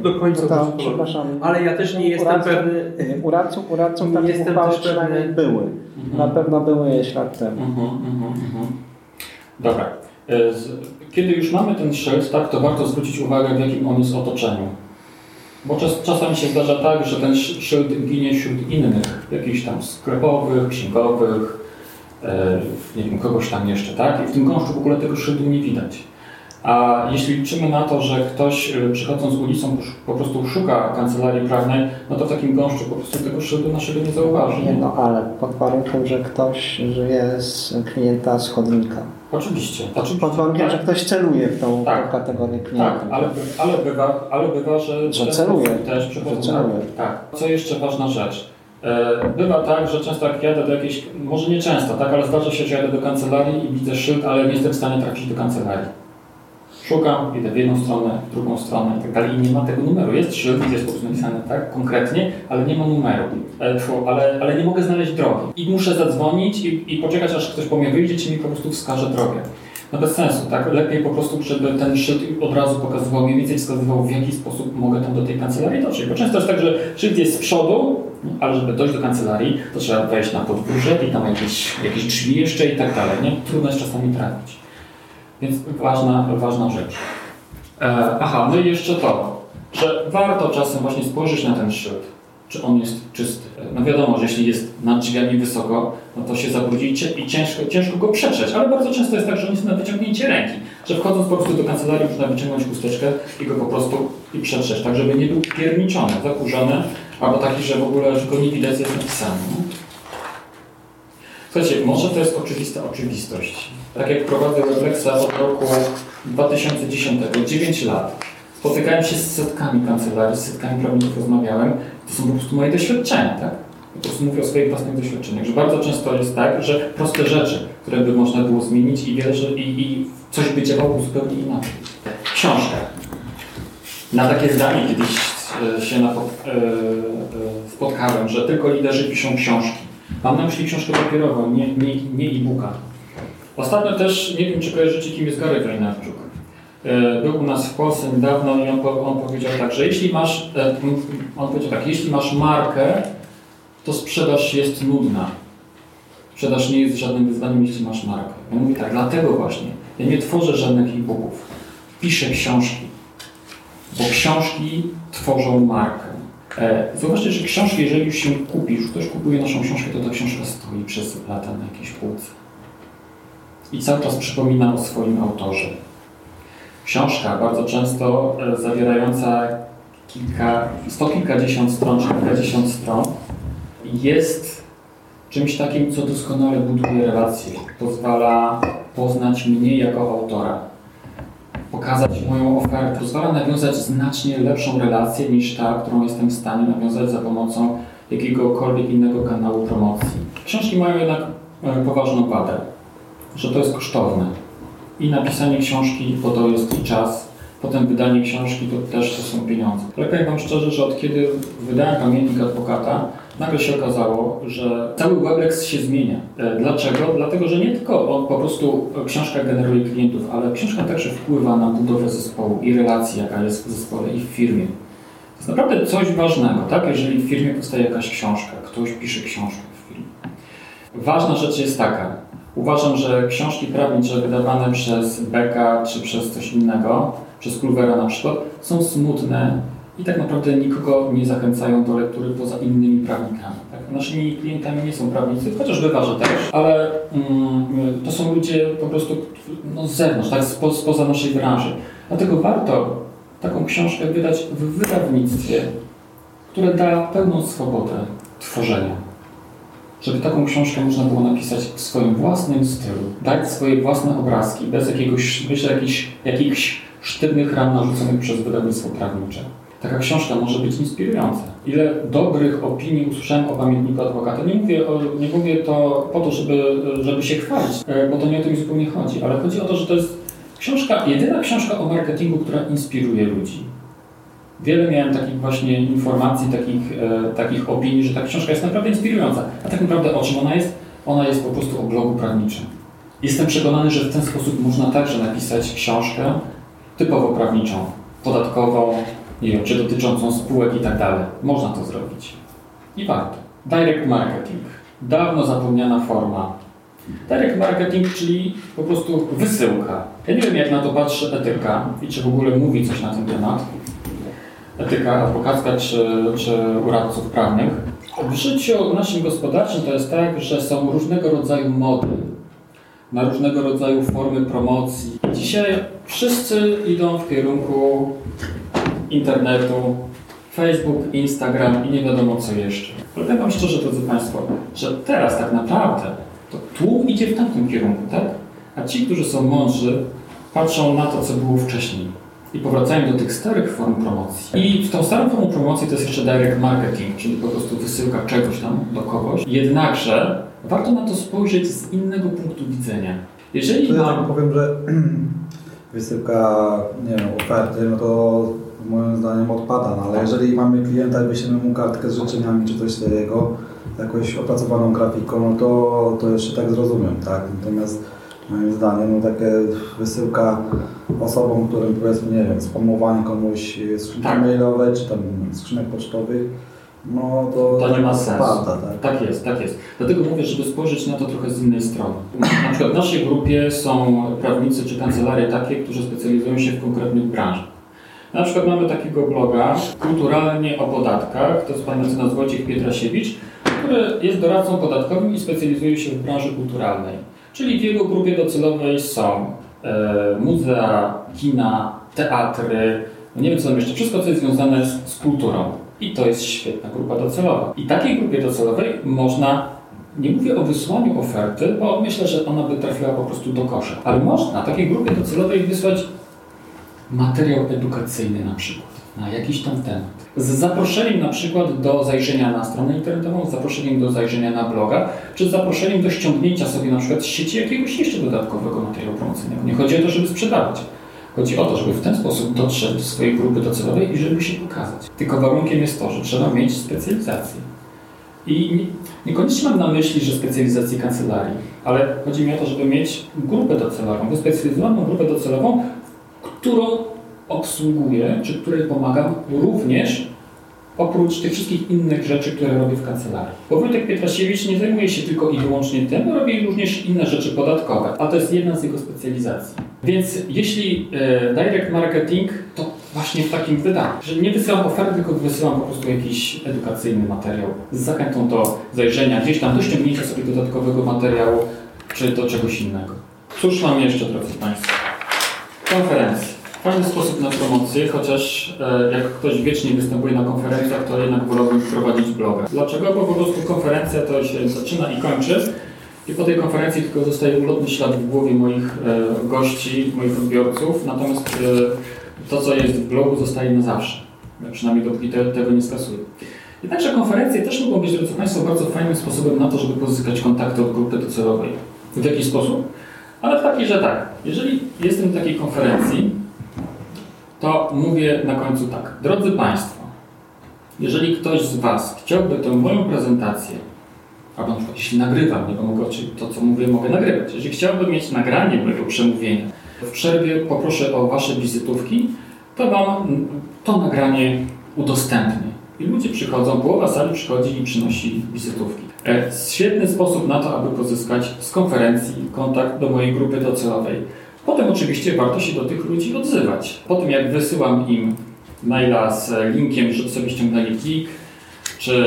do końca No koloru. przepraszam, Ale ja też nie jestem radców- pewny. U radców, u radców Nie takie jestem uchwały też przynajmniej pewny- były. Mhm. Na pewno były je lat temu. Mhm, mhm, mhm. Dobra. E, Kiedy już mamy ten szyld, tak, to warto zwrócić uwagę, w jakim on jest otoczeniu. Bo czas, czasami się zdarza tak, że ten sz- szyld ginie wśród innych, jakichś tam sklepowych, księgowych, e, nie wiem, kogoś tam jeszcze, tak? I w tym gąszczu w ogóle tego szyldu nie widać. A jeśli liczymy na to, że ktoś e, przychodząc ulicą po prostu szuka kancelarii prawnej, no to w takim gąszczu po prostu tego szyldu naszego nie zauważy. Nie, no ale pod warunkiem, że ktoś żyje z klienta z chodnika. Oczywiście. oczywiście. Pod warunkiem, że ktoś celuje w tą, Tak. tą kategorię klienta. Tak, ale, ale, bywa, ale bywa, że, Że celuje. też. Że celuje. Tak. Co jeszcze ważna rzecz. E, Bywa tak, że często jak jadę do jakiejś, może nie często, tak, ale zdarza się, że jadę do kancelarii i widzę szyld, ale nie jestem w stanie trafić do kancelarii. Szukam, idę w jedną stronę, w drugą stronę i tak dalej i nie ma tego numeru. Jest szyld, jest po prostu napisane tak konkretnie, ale nie ma numeru, ale, ale, ale nie mogę znaleźć drogi. I muszę zadzwonić i, i poczekać, aż ktoś po mnie wyjdzie, czy mi po prostu wskaże drogę. No bez sensu, tak? Lepiej po prostu, żeby ten szyld od razu pokazywał, mniej więcej wskazywał, w jaki sposób mogę tam do tej kancelarii dotrzeć. Bo często jest tak, że szyld jest z przodu, ale żeby dojść do kancelarii, to trzeba wejść na podwórze i tam jakieś, jakieś drzwi jeszcze i tak dalej, nie? Trudno jest czasami trafić. Więc ważna, ważna rzecz. E, aha, no i jeszcze to, że warto czasem właśnie spojrzeć na ten szyld, czy on jest czysty. No wiadomo, że jeśli jest nad drzwiami wysoko, no to się zabrudzi i ciężko, ciężko go przetrzeć, ale bardzo często jest tak, że on jest na wyciągnięcie ręki, że wchodząc po prostu do kancelarii można wyciągnąć chusteczkę i go po prostu i przetrzeć, tak żeby nie był pierniczony, zakurzony, albo taki, że w ogóle go nie widać, jest napisane. Słuchajcie, może to jest oczywista oczywistość. Tak jak prowadzę Weblexa od roku 2010, 9 lat, spotykałem się z setkami kancelarii, z setkami prawników rozmawiałem, to są po prostu moje doświadczenia, tak? Po prostu mówię o swoich własnych doświadczeniach, że bardzo często jest tak, że proste rzeczy, które by można było zmienić i, wiele, że, i, i coś by działało zupełnie inaczej. Książka. Na takie zdanie kiedyś e, się na, e, e, spotkałem, że tylko liderzy piszą książki. Mam na myśli książkę papierową, nie, nie, nie e-booka. Ostatnio też, nie wiem czy kojarzycie, kim jest Gary Vaynerchuk. E, był u nas w Polsce niedawno i on, on powiedział tak, że jeśli masz, e, on powiedział tak, jeśli masz markę, to sprzedaż jest nudna. Sprzedaż nie jest żadnym wyzwaniem, jeśli masz markę. Ja mówię tak, dlatego właśnie, ja nie tworzę żadnych e-booków. Piszę książki, bo książki tworzą markę. E, zauważcie, że książki, jeżeli już się kupi, już ktoś kupuje naszą książkę, to ta książka stoi przez lata na jakiejś półce. I cały czas przypomina o swoim autorze. Książka bardzo często e, zawierająca kilka, sto kilkadziesiąt stron czy kilkadziesiąt stron jest czymś takim, co doskonale buduje relacje. Pozwala poznać mnie jako autora, pokazać moją ofertę, pozwala nawiązać znacznie lepszą relację niż ta, którą jestem w stanie nawiązać za pomocą jakiegokolwiek innego kanału promocji. Książki mają jednak e, poważną wadę, że to jest kosztowne. I napisanie książki, bo to jest i czas, potem wydanie książki to też to są pieniądze. Ale powiem Wam szczerze, że od kiedy wydałem pamiętnik adwokata, nagle się okazało, że cały Weblex się zmienia. E, dlaczego? Dlatego, że nie tylko on po prostu książka generuje klientów, ale książka także wpływa na budowę zespołu i relacji, jaka jest w zespole i w firmie. To jest naprawdę coś ważnego, tak? Jeżeli w firmie powstaje jakaś książka, ktoś pisze książkę w firmie. Ważna rzecz jest taka. Uważam, że książki prawnicze wydawane przez Beka czy przez coś innego, przez Kluvera na przykład, są smutne, i tak naprawdę nikogo nie zachęcają do lektury poza innymi prawnikami. Tak? Naszymi klientami nie są prawnicy, chociaż bywa, że też, ale mm, to są ludzie po prostu no, z zewnątrz, tak? Spo, spoza naszej branży. Dlatego warto taką książkę wydać w wydawnictwie, które da pełną swobodę tworzenia. Żeby taką książkę można było napisać w swoim własnym stylu, dać swoje własne obrazki, bez jakiegoś, bez jakichś, jakichś sztywnych ram narzuconych przez wydawnictwo prawnicze. Taka książka może być inspirująca. Ile dobrych opinii usłyszałem o pamiętniku adwokata. Nie mówię, o, nie mówię to po to, żeby, żeby się chwalić, e, bo to nie o to mi zupełnie chodzi, ale chodzi o to, że to jest książka, jedyna książka o marketingu, która inspiruje ludzi. Wiele miałem takich właśnie informacji, takich, e, takich opinii, że ta książka jest naprawdę inspirująca. A tak naprawdę o czym ona jest? Ona jest po prostu o blogu prawniczym. Jestem przekonany, że w ten sposób można także napisać książkę typowo prawniczą, podatkową, nie wiem, czy dotyczącą spółek i tak dalej. Można to zrobić. I warto. Direct marketing. Dawno zapomniana forma. Direct marketing, czyli po prostu wysyłka. Ja nie wiem, jak na to patrzy etyka i czy w ogóle mówi coś na ten temat. Etyka adwokacka czy, czy uradców prawnych. W życiu naszym gospodarczym to jest tak, że są różnego rodzaju mody na różnego rodzaju formy promocji. Dzisiaj wszyscy idą w kierunku internetu, Facebook, Instagram i nie wiadomo co jeszcze. Powiem Wam szczerze, drodzy Państwo, że teraz tak naprawdę to tłum idzie w tamtym kierunku, tak? A ci, którzy są mądrzy, patrzą na to, co było wcześniej i powracają do tych starych form promocji. I w tą starą formą promocji to jest jeszcze direct marketing, czyli po prostu wysyłka czegoś tam do kogoś. Jednakże warto na to spojrzeć z innego punktu widzenia. Jeżeli... To ja powiem, że wysyłka, nie wiem, oferty, no to moim zdaniem odpada, no ale jeżeli mamy klienta i wyślemy mu kartkę z życzeniami czy coś takiego, jakąś opracowaną grafiką, no to, to jeszcze tak zrozumiem, tak? Natomiast moim zdaniem no takie wysyłka osobom, którym powiedzmy, nie wiem, spamowanie komuś skrzynki Tak. mailowe czy tam skrzynek pocztowych, no to, To nie ma sensu. odpada, tak? Tak jest, tak jest. Dlatego mówię, żeby spojrzeć na to trochę z innej strony. Na przykład w naszej grupie są prawnicy czy kancelarie takie, którzy specjalizują się w konkretnych branżach. Na przykład mamy takiego bloga kulturalnie o podatkach, to jest pan mecenas Wojciech Pietrasiewicz, który jest doradcą podatkowym i specjalizuje się w branży kulturalnej. Czyli w jego grupie docelowej są e, muzea, kina, teatry, no nie wiem co tam jeszcze, wszystko co jest związane z, z kulturą. I to jest świetna grupa docelowa. I takiej grupie docelowej można, nie mówię o wysłaniu oferty, bo myślę, że ona by trafiła po prostu do kosza, ale można takiej grupie docelowej wysłać materiał edukacyjny na przykład, na jakiś tam temat. Z zaproszeniem na przykład do zajrzenia na stronę internetową, z zaproszeniem do zajrzenia na bloga, czy z zaproszeniem do ściągnięcia sobie na przykład z sieci jakiegoś jeszcze dodatkowego materiału promocyjnego. Nie chodzi o to, żeby sprzedawać. Chodzi o to, żeby w ten sposób dotrzeć do swojej grupy docelowej i żeby się pokazać. Tylko warunkiem jest to, że trzeba mieć specjalizację. I nie, niekoniecznie mam na myśli, że specjalizację kancelarii, ale chodzi mi o to, żeby mieć grupę docelową, wyspecjalizowaną grupę docelową, którą obsługuję, czy której pomagam również oprócz tych wszystkich innych rzeczy, które robię w kancelarii. Bo Wojtek Pietrasiewicz nie zajmuje się tylko i wyłącznie tym, robi również inne rzeczy podatkowe, a to jest jedna z jego specjalizacji. Więc jeśli e, direct marketing, to właśnie w takim wydaniu, że nie wysyłam oferty, tylko wysyłam po prostu jakiś edukacyjny materiał z zachętą do zajrzenia, gdzieś tam do ściągnięcia sobie dodatkowego materiału, czy do czegoś innego. Cóż mam jeszcze, drodzy Państwo? Konferencje. Fajny sposób na promocję, chociaż e, jak ktoś wiecznie występuje na konferencjach, to jednak wolałbym prowadzić bloga. Dlaczego? Bo po prostu konferencja to się zaczyna i kończy. I po tej konferencji tylko zostaje ulotny ślad w głowie moich e, gości, moich odbiorców, natomiast e, to, co jest w blogu, zostaje na zawsze. Przynajmniej dopóki te, tego nie skasuję. Jednakże konferencje też mogą być, drodzy Państwo, bardzo fajnym sposobem na to, żeby pozyskać kontakty od grupy docelowej. W jaki sposób? Ale w taki, że tak, jeżeli jestem w takiej konferencji, to mówię na końcu tak. Drodzy Państwo, jeżeli ktoś z Was chciałby tę moją prezentację, albo na przykład jeśli nagrywam, nie mogę oczywiście to, co mówię, mogę nagrywać. Jeżeli chciałbym mieć nagranie mojego przemówienia, w przerwie poproszę o Wasze wizytówki, to Wam to nagranie udostępnię. I ludzie przychodzą, połowa sali przychodzi i przynosi wizytówki. E, Świetny sposób na to, aby pozyskać z konferencji kontakt do mojej grupy docelowej. Potem oczywiście warto się do tych ludzi odzywać. Po tym jak wysyłam im maila z linkiem, żeby sobie ściągnęli plik, czy,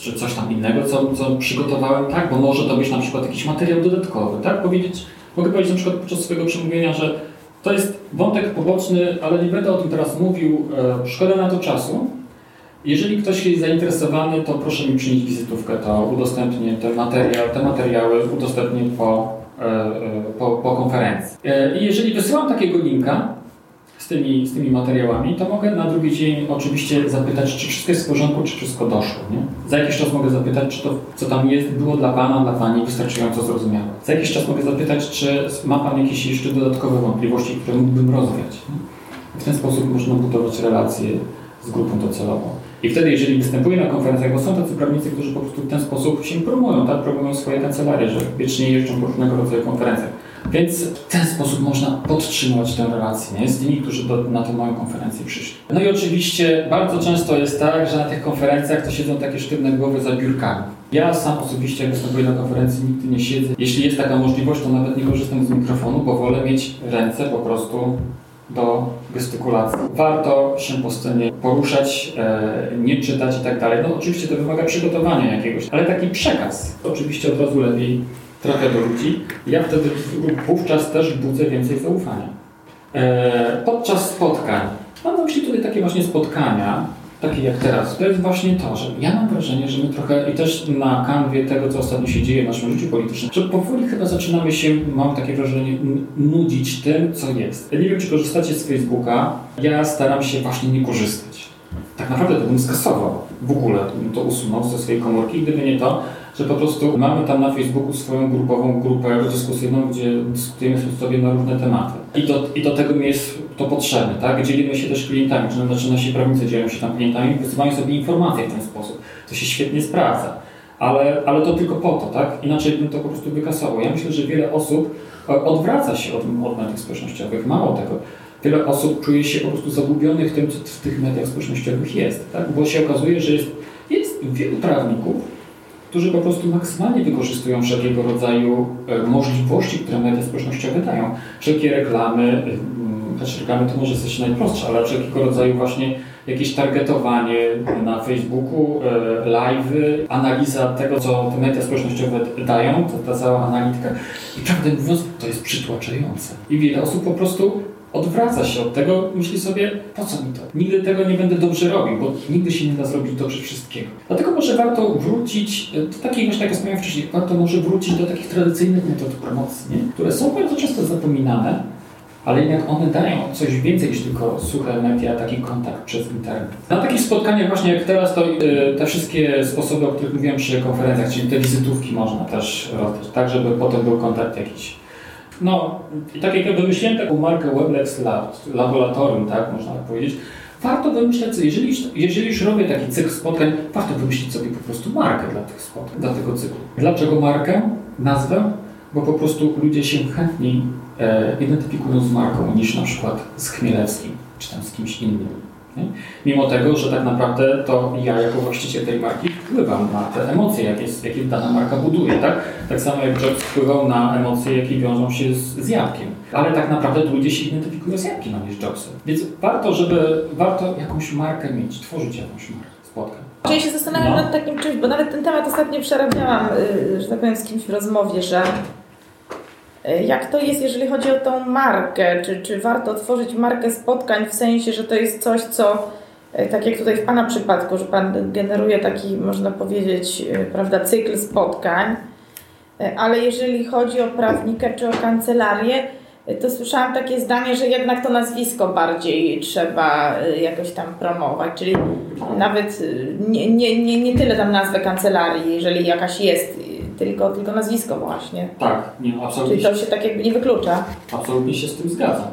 czy coś tam innego, co, co przygotowałem, tak? Bo może to być na przykład jakiś materiał dodatkowy, tak? Powiedzieć, mogę powiedzieć na przykład podczas swojego przemówienia, że to jest wątek poboczny, ale nie będę o tym teraz mówił, e, szkoda na to czasu. Jeżeli ktoś jest zainteresowany, to proszę mi przynieść wizytówkę, to udostępnię te, materiał, te materiały, udostępnię po, po, po konferencji. E, I jeżeli wysyłam takiego linka z tymi, z tymi materiałami, to mogę na drugi dzień oczywiście zapytać, czy wszystko jest w porządku, czy wszystko doszło. Nie? Za jakiś czas mogę zapytać, czy to, co tam jest, było dla Pana, dla Pani wystarczająco zrozumiałe. Za jakiś czas mogę zapytać, czy ma Pan jakieś jeszcze dodatkowe wątpliwości, które mógłbym rozwiać. Nie? W ten sposób można budować relacje z grupą docelową. I wtedy, jeżeli występuję na konferencjach, bo są tacy prawnicy, którzy po prostu w ten sposób się promują, tak? promują swoje kancelarie, że wiecznie jeżdżą po różnego rodzaju konferencjach. Więc w ten sposób można podtrzymywać tę relację nie? z tymi, którzy do, na tę moją konferencję przyszli. No i oczywiście bardzo często jest tak, że na tych konferencjach to siedzą takie sztywne głowy za biurkami. Ja sam osobiście, jak występuję na konferencji, nigdy nie siedzę. Jeśli jest taka możliwość, to nawet nie korzystam z mikrofonu, bo wolę mieć ręce po prostu do gestykulacji. Warto się po scenie poruszać, e, nie czytać i tak dalej. No oczywiście to wymaga przygotowania jakiegoś, ale taki przekaz oczywiście od razu lepiej trafia do ludzi. Ja wtedy wówczas też budzę więcej zaufania. E, podczas spotkań, mam na myśli tutaj takie właśnie spotkania, takie jak teraz, to jest właśnie to, że ja mam wrażenie, że my trochę, i też na kanwie tego, co ostatnio się dzieje w naszym życiu politycznym, że powoli chyba zaczynamy się, mam takie wrażenie, nudzić tym, co jest. Ja nie wiem, czy korzystacie z Facebooka, ja staram się właśnie nie korzystać. Tak naprawdę to bym skasował w ogóle, bym to usunął ze swojej komórki, gdyby nie to, że po prostu mamy tam na Facebooku swoją grupową grupę dyskusyjną, gdzie dyskutujemy sobie na różne tematy. I do, I do tego mi jest to potrzebne, tak? Dzielimy się też klientami, czy znaczy nasi prawnicy dzielą się tam klientami, wysyłają sobie informacje w ten sposób. To się świetnie sprawdza. Ale, ale to tylko po to, tak? Inaczej bym to po prostu wykasował. Ja myślę, że wiele osób e, odwraca się od, od mediów społecznościowych. Mało tego. Wiele osób czuje się po prostu zagubionych tym, co w tych mediach społecznościowych jest, tak? Bo się okazuje, że jest, jest wielu prawników, którzy po prostu maksymalnie wykorzystują wszelkiego rodzaju e, możliwości, które media społecznościowe dają. Wszelkie reklamy, znaczy reklamy to może jest najprostsze, ale wszelkiego rodzaju właśnie jakieś targetowanie na Facebooku, e, live'y, analiza tego, co te media społecznościowe dają, ta, ta cała analityka. I prawdę mówiąc, to jest przytłaczające. I wiele osób po prostu odwraca się od tego, myśli sobie, po co mi to? Nigdy tego nie będę dobrze robił, bo nigdy się nie da zrobić dobrze wszystkiego. Dlatego może warto wrócić e, do takich, właśnie jak wspomniałem wcześniej, warto może wrócić do takich tradycyjnych metod promocji, nie? które są bardzo często zapominane, ale jednak one dają coś więcej niż tylko suche media, taki kontakt przez internet. Na takich spotkaniach właśnie jak teraz, to yy, te wszystkie sposoby, o których mówiłem przy konferencjach, czyli te wizytówki można też rozdać, tak żeby potem był kontakt jakiś. No, i tak jak ja wymyśliłem taką markę Weblex Lab, laboratorium, tak można tak powiedzieć, warto wymyślać, jeżeli, jeżeli już robię taki cykl spotkań, warto wymyślić sobie po prostu markę dla tych spotkań, dla tego cyklu. Dlaczego markę? Nazwę? Bo po prostu ludzie się chętniej e, identyfikują z marką niż na przykład z Chmielewskim, czy tam z kimś innym. Nie? Mimo tego, że tak naprawdę to ja jako właściciel tej marki wpływam na te emocje, jakie, jakie dana marka buduje. Tak? tak samo jak Jobs wpływał na emocje, jakie wiążą się z, z jabłkiem. Ale tak naprawdę ludzie się identyfikują z jabłkiem, a nie z Jobsem. Więc warto, żeby, warto jakąś markę mieć, tworzyć jakąś markę spotkań. Ja się zastanawiam no. nad takim czymś, bo nawet ten temat ostatnio przerabiałam, y, że tak powiem, z kimś w rozmowie, że jak to jest, jeżeli chodzi o tą markę? Czy, czy warto tworzyć markę spotkań w sensie, że to jest coś, co y, tak jak tutaj w Pana przypadku, że Pan generuje taki, można powiedzieć, prawda, cykl spotkań, ale jeżeli chodzi o prawnika czy o kancelarię, to słyszałam takie zdanie, że jednak to nazwisko bardziej trzeba jakoś tam promować, czyli nawet nie, nie, nie, nie tyle tam nazwę kancelarii, jeżeli jakaś jest, tylko, tylko nazwisko właśnie. Tak, nie, absolutnie. Czyli to się tak jakby nie wyklucza. Absolutnie się z tym zgadzam.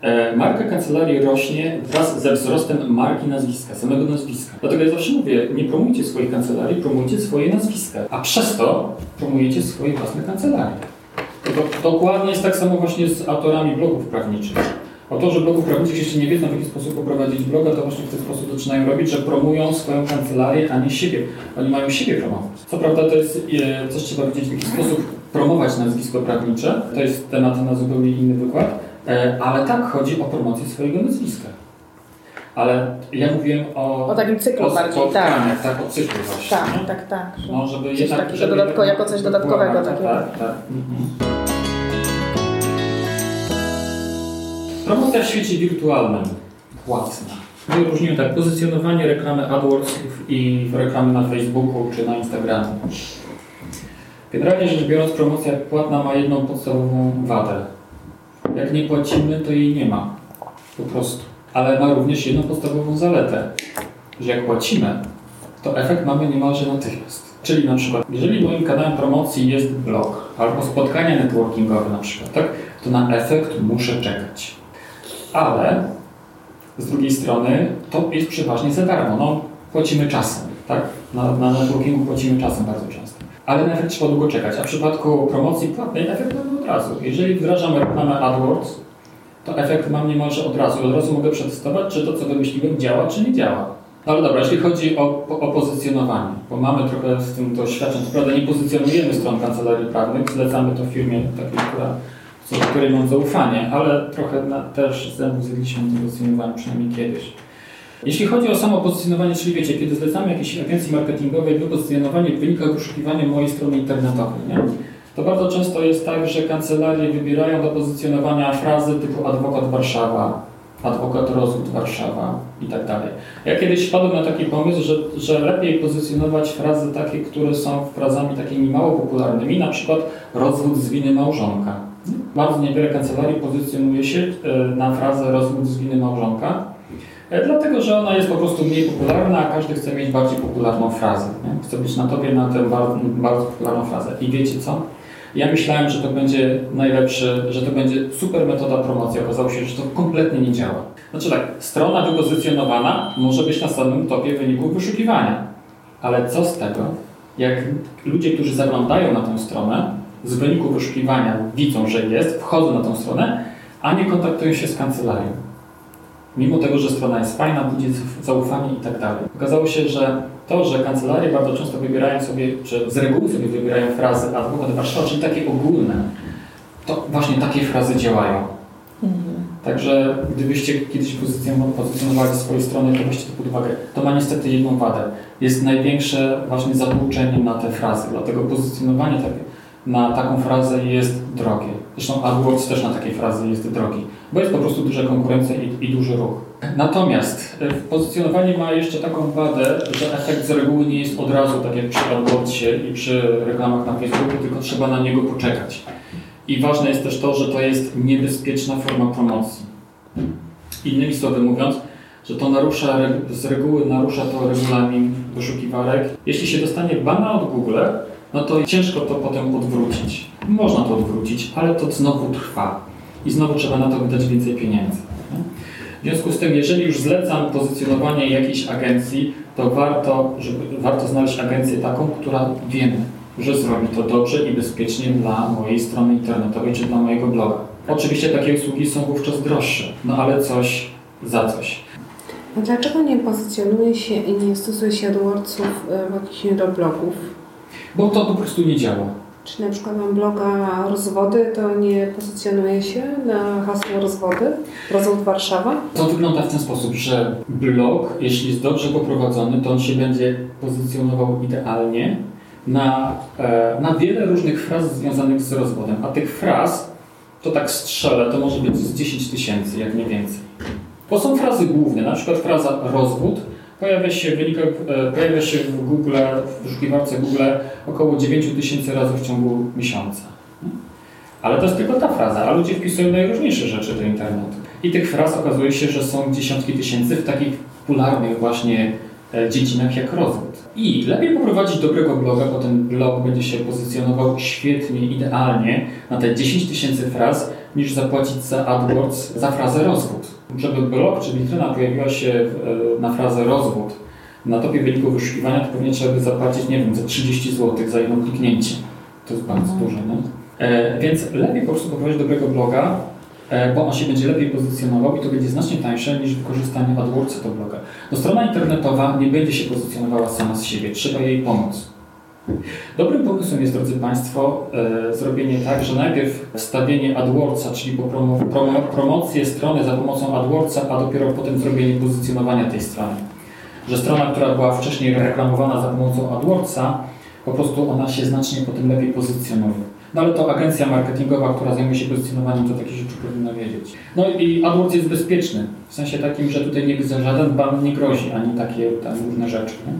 E, marka kancelarii rośnie wraz ze wzrostem marki nazwiska, samego nazwiska. Dlatego ja zawsze mówię, nie promujcie swojej kancelarii, promujcie swoje nazwiska, a przez to promujecie swoje własne kancelarie. To, dokładnie jest tak samo właśnie z autorami blogów prawniczych. Autorzy blogów prawniczych jeszcze nie wiedzą, w jaki sposób poprowadzić bloga, to właśnie w ten sposób zaczynają robić, że promują swoją kancelarię, a nie siebie. Oni mają siebie promować. Co prawda to jest, e, coś trzeba wiedzieć, w jaki sposób promować nazwisko prawnicze. To jest temat na zupełnie inny wykład. E, ale tak chodzi o promocję swojego nazwiska. Ale ja mówiłem o... O takim cyklu bardziej, tak. tak, o cyklu właśnie. Tak, tak, tak. No, żeby jednak... Takiego żeby dodatko, jako coś dodatkowego tak, takiego. Tak, tak. Mhm. Promocja w świecie wirtualnym, płatna. Wyróżniłem tak pozycjonowanie reklamy AdWords i reklamy na Facebooku czy na Instagramie. Generalnie rzecz biorąc, promocja płatna ma jedną podstawową wadę. Jak nie płacimy, to jej nie ma. Po prostu. Ale ma również jedną podstawową zaletę, że jak płacimy, to efekt mamy niemalże natychmiast. Czyli na przykład, jeżeli moim kanałem promocji jest blog albo spotkania networkingowe na przykład, tak, to na efekt muszę czekać. Ale z drugiej strony to jest przeważnie za darmo. No, płacimy czasem, tak? Na, na networkingu płacimy czasem bardzo często. Ale na efekt trzeba długo czekać. A w przypadku promocji płatnej efekt mamy od razu. Jeżeli wdrażam reklamę AdWords, to efekt mam niemalże od razu. Od razu mogę przetestować, czy to, co wymyśliłem, działa, czy nie działa. No ale dobra, jeśli chodzi o, o pozycjonowanie, bo mamy trochę z tym doświadczeń, prawda nie pozycjonujemy stron kancelarii prawnych, zlecamy to firmie takiej, która co do której mam zaufanie, ale trochę na, też zębów zjedliśmy na pozycjonowaniu, przynajmniej kiedyś. Jeśli chodzi o samo pozycjonowanie, czyli wiecie, kiedy zlecamy jakiejś agencji marketingowej wypozycjonowanie w wynikach wyszukiwania mojej strony internetowej, nie? to bardzo często jest tak, że kancelarie wybierają do pozycjonowania frazy typu adwokat Warszawa, adwokat rozwód Warszawa i tak dalej. Ja kiedyś wpadłem na taki pomysł, że, że lepiej pozycjonować frazy takie, które są frazami takimi mało popularnymi, na przykład rozwód z winy małżonka. Bardzo niewiele kancelarii pozycjonuje się e, na frazę rozwód z winy małżonka, e, dlatego że ona jest po prostu mniej popularna, a każdy chce mieć bardziej popularną frazę. Nie? Chce być na tobie na tę bardzo, bardzo popularną frazę. I wiecie co? Ja myślałem, że to będzie najlepszy, że to będzie super metoda promocji. Okazało się, że to kompletnie nie działa. Znaczy tak, strona wypozycjonowana może być na samym topie wyników wyszukiwania. Ale co z tego, jak ludzie, którzy zaglądają na tę stronę, z wyniku wyszukiwania widzą, że jest, wchodzą na tę stronę, a nie kontaktują się z kancelarią. Mimo tego, że strona jest fajna, budzi zaufanie i tak dalej. Okazało się, że to, że kancelarie bardzo często wybierają sobie, czy z reguły sobie wybierają frazy adwokat Warszawa, czyli takie ogólne, to właśnie takie frazy działają. Mhm. Także gdybyście kiedyś pozycjonowali swoje strony, to weźcie to pod uwagę. To ma niestety jedną wadę. Jest największe właśnie zatłuczenie na te frazy, dlatego pozycjonowanie takie na taką frazę jest drogie. Zresztą AdWords też na takiej frazy jest drogi, bo jest po prostu duża konkurencja i, i duży ruch. Natomiast e, pozycjonowanie ma jeszcze taką wadę, że efekt z reguły nie jest od razu, tak jak przy AdWordsie i przy reklamach na Facebooku, tylko trzeba na niego poczekać. I ważne jest też to, że to jest niebezpieczna forma promocji. Innymi słowy mówiąc, że to narusza, z reguły narusza to regulamin wyszukiwarek. Jeśli się dostanie bana od Google, no to ciężko to potem odwrócić. Można to odwrócić, ale to znowu trwa i znowu trzeba na to wydać więcej pieniędzy. W związku z tym, jeżeli już zlecam pozycjonowanie jakiejś agencji, to warto, żeby, warto znaleźć agencję taką, która wiemy, że zrobi to dobrze i bezpiecznie dla mojej strony internetowej czy dla mojego bloga. Oczywiście takie usługi są wówczas droższe, no ale coś za coś. A dlaczego nie pozycjonuje się i nie stosuje się AdWordsów e, w jakichś blogów? Bo to po prostu nie działa. Czy na przykład mam bloga rozwody, to nie pozycjonuje się na hasło rozwody? Rozwód Warszawa? To wygląda w ten sposób, że blog, jeśli jest dobrze poprowadzony, to on się będzie pozycjonował idealnie na, e, na wiele różnych fraz związanych z rozwodem. A tych fraz, to tak strzelę, to może być z 10 tysięcy, jak nie więcej. Bo są frazy główne, na przykład fraza rozwód, pojawia się w wynikach, e, pojawia się w Google, w wyszukiwarce Google około 9 tysięcy razy w ciągu miesiąca. Ale to jest tylko ta fraza, a ludzie wpisują najróżniejsze rzeczy do internetu. I tych fraz okazuje się, że są dziesiątki tysięcy w takich popularnych właśnie e, dziedzinach jak rozwód. I lepiej poprowadzić dobrego bloga, bo ten blog będzie się pozycjonował świetnie, idealnie na te 10 tysięcy fraz, niż zapłacić za AdWords za frazę rozwód. Żeby blog czy witryna pojawiła się e, na frazę rozwód na topie wyników wyszukiwania, to pewnie trzeba by zapłacić, nie wiem, za 30 zł za jedno kliknięcie. To jest bardzo mhm. dużo, nie? E, więc lepiej po prostu poprowadzić dobrego bloga, e, bo on się będzie lepiej pozycjonował i to będzie znacznie tańsze niż wykorzystanie AdWordsa do bloga. Bo strona internetowa nie będzie się pozycjonowała sama z siebie, trzeba jej pomóc. Dobrym pomysłem jest, drodzy Państwo, e, zrobienie tak, że najpierw wstawienie AdWordsa, czyli promo, promo, promocję strony za pomocą AdWordsa, a dopiero potem zrobienie pozycjonowania tej strony. Że strona, która była wcześniej reklamowana za pomocą AdWordsa, po prostu ona się znacznie potem lepiej pozycjonuje. No ale to agencja marketingowa, która zajmuje się pozycjonowaniem, to takie rzeczy powinna wiedzieć. No i AdWords jest bezpieczny, w sensie takim, że tutaj nie, żaden ban nie grozi, ani takie tam różne rzeczy. Nie?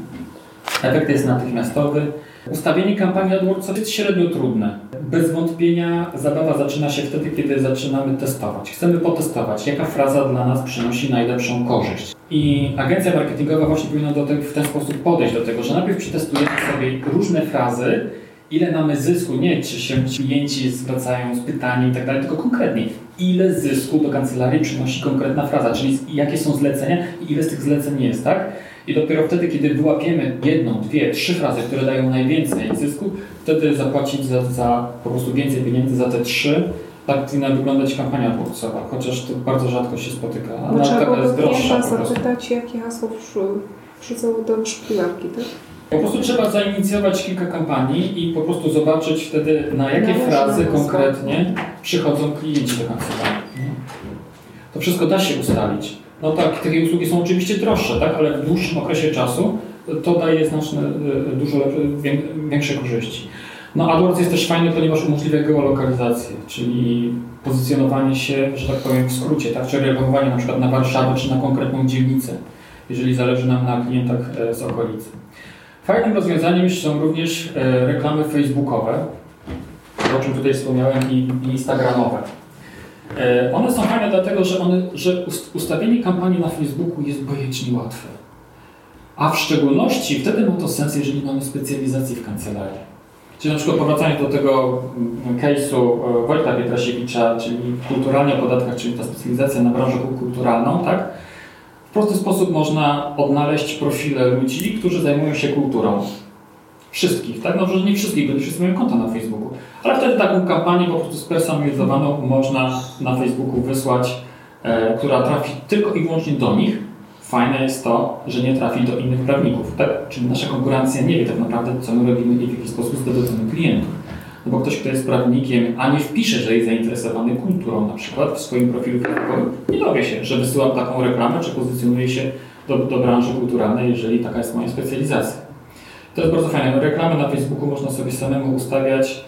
Efekt jest natychmiastowy, Ustawienie kampanii AdWordsa jest średnio trudne. Bez wątpienia zabawa zaczyna się wtedy, kiedy zaczynamy testować. Chcemy potestować, jaka fraza dla nas przynosi najlepszą korzyść. I agencja marketingowa właśnie powinna do tego, w ten sposób podejść do tego, że najpierw przetestujemy sobie różne frazy, ile mamy zysku, nie czy się klienci zwracają z pytaniem i tak tylko konkretnie, ile zysku do kancelarii przynosi konkretna fraza, czyli jakie są zlecenia i ile z tych zleceń jest, tak? I dopiero wtedy, kiedy wyłapiemy jedną, dwie, trzy frazy, które dają najwięcej zysku, wtedy zapłacić za, za po prostu więcej pieniędzy za te trzy. Tak powinna wyglądać kampania AdWordsowa, chociaż to bardzo rzadko się spotyka. No, trzeba jest droższa zapytać, jakie hasło wrzucą do wyszukiwarki, tak? Po prostu trzeba zainicjować kilka kampanii i po prostu zobaczyć wtedy, na jakie no, frazy konkretnie przychodzą klienci do kancelarii. To wszystko da się ustalić. No tak, takie usługi są oczywiście droższe, tak? ale w dłuższym okresie czasu to daje znacznie e, dużo większe korzyści. No AdWords jest też fajny, ponieważ umożliwia geolokalizację, czyli pozycjonowanie się, że tak powiem w skrócie, tak? czy reagowanie na przykład na Warszawę czy na konkretną dzielnicę, jeżeli zależy nam na klientach e, z okolicy. Fajnym rozwiązaniem są również e, reklamy facebookowe, o czym tutaj wspomniałem, i instagramowe. E, one są fajne dlatego, że, one, że ustawienie kampanii na Facebooku jest bajecznie łatwe. A w szczególności wtedy ma to sens, jeżeli mamy specjalizację w kancelarii. Czyli na przykład powracając do tego mm, case'u e, Wojtka Pietrasiewicza, czyli kulturalnie o podatkach, czyli ta specjalizacja na branżę kulturalną, tak? W prosty sposób można odnaleźć profile ludzi, którzy zajmują się kulturą. Wszystkich, tak? No może nie wszystkich, bo nie wszyscy mają konta na Facebooku. Ale wtedy taką kampanię po prostu spersonalizowaną można na Facebooku wysłać, e, która trafi tylko i wyłącznie do nich. Fajne jest to, że nie trafi do innych prawników, tak? Czyli nasza konkurencja nie wie tak naprawdę, co my robimy i w jaki sposób zdobywamy klientów. No bo ktoś, kto jest prawnikiem, a nie wpisze, że jest zainteresowany kulturą na przykład w swoim profilu facebookowym, nie dowie się, że wysyłam taką reklamę, czy pozycjonuję się do, do branży kulturalnej, jeżeli taka jest moja specjalizacja. To jest bardzo fajne. Reklamy na Facebooku można sobie samemu ustawiać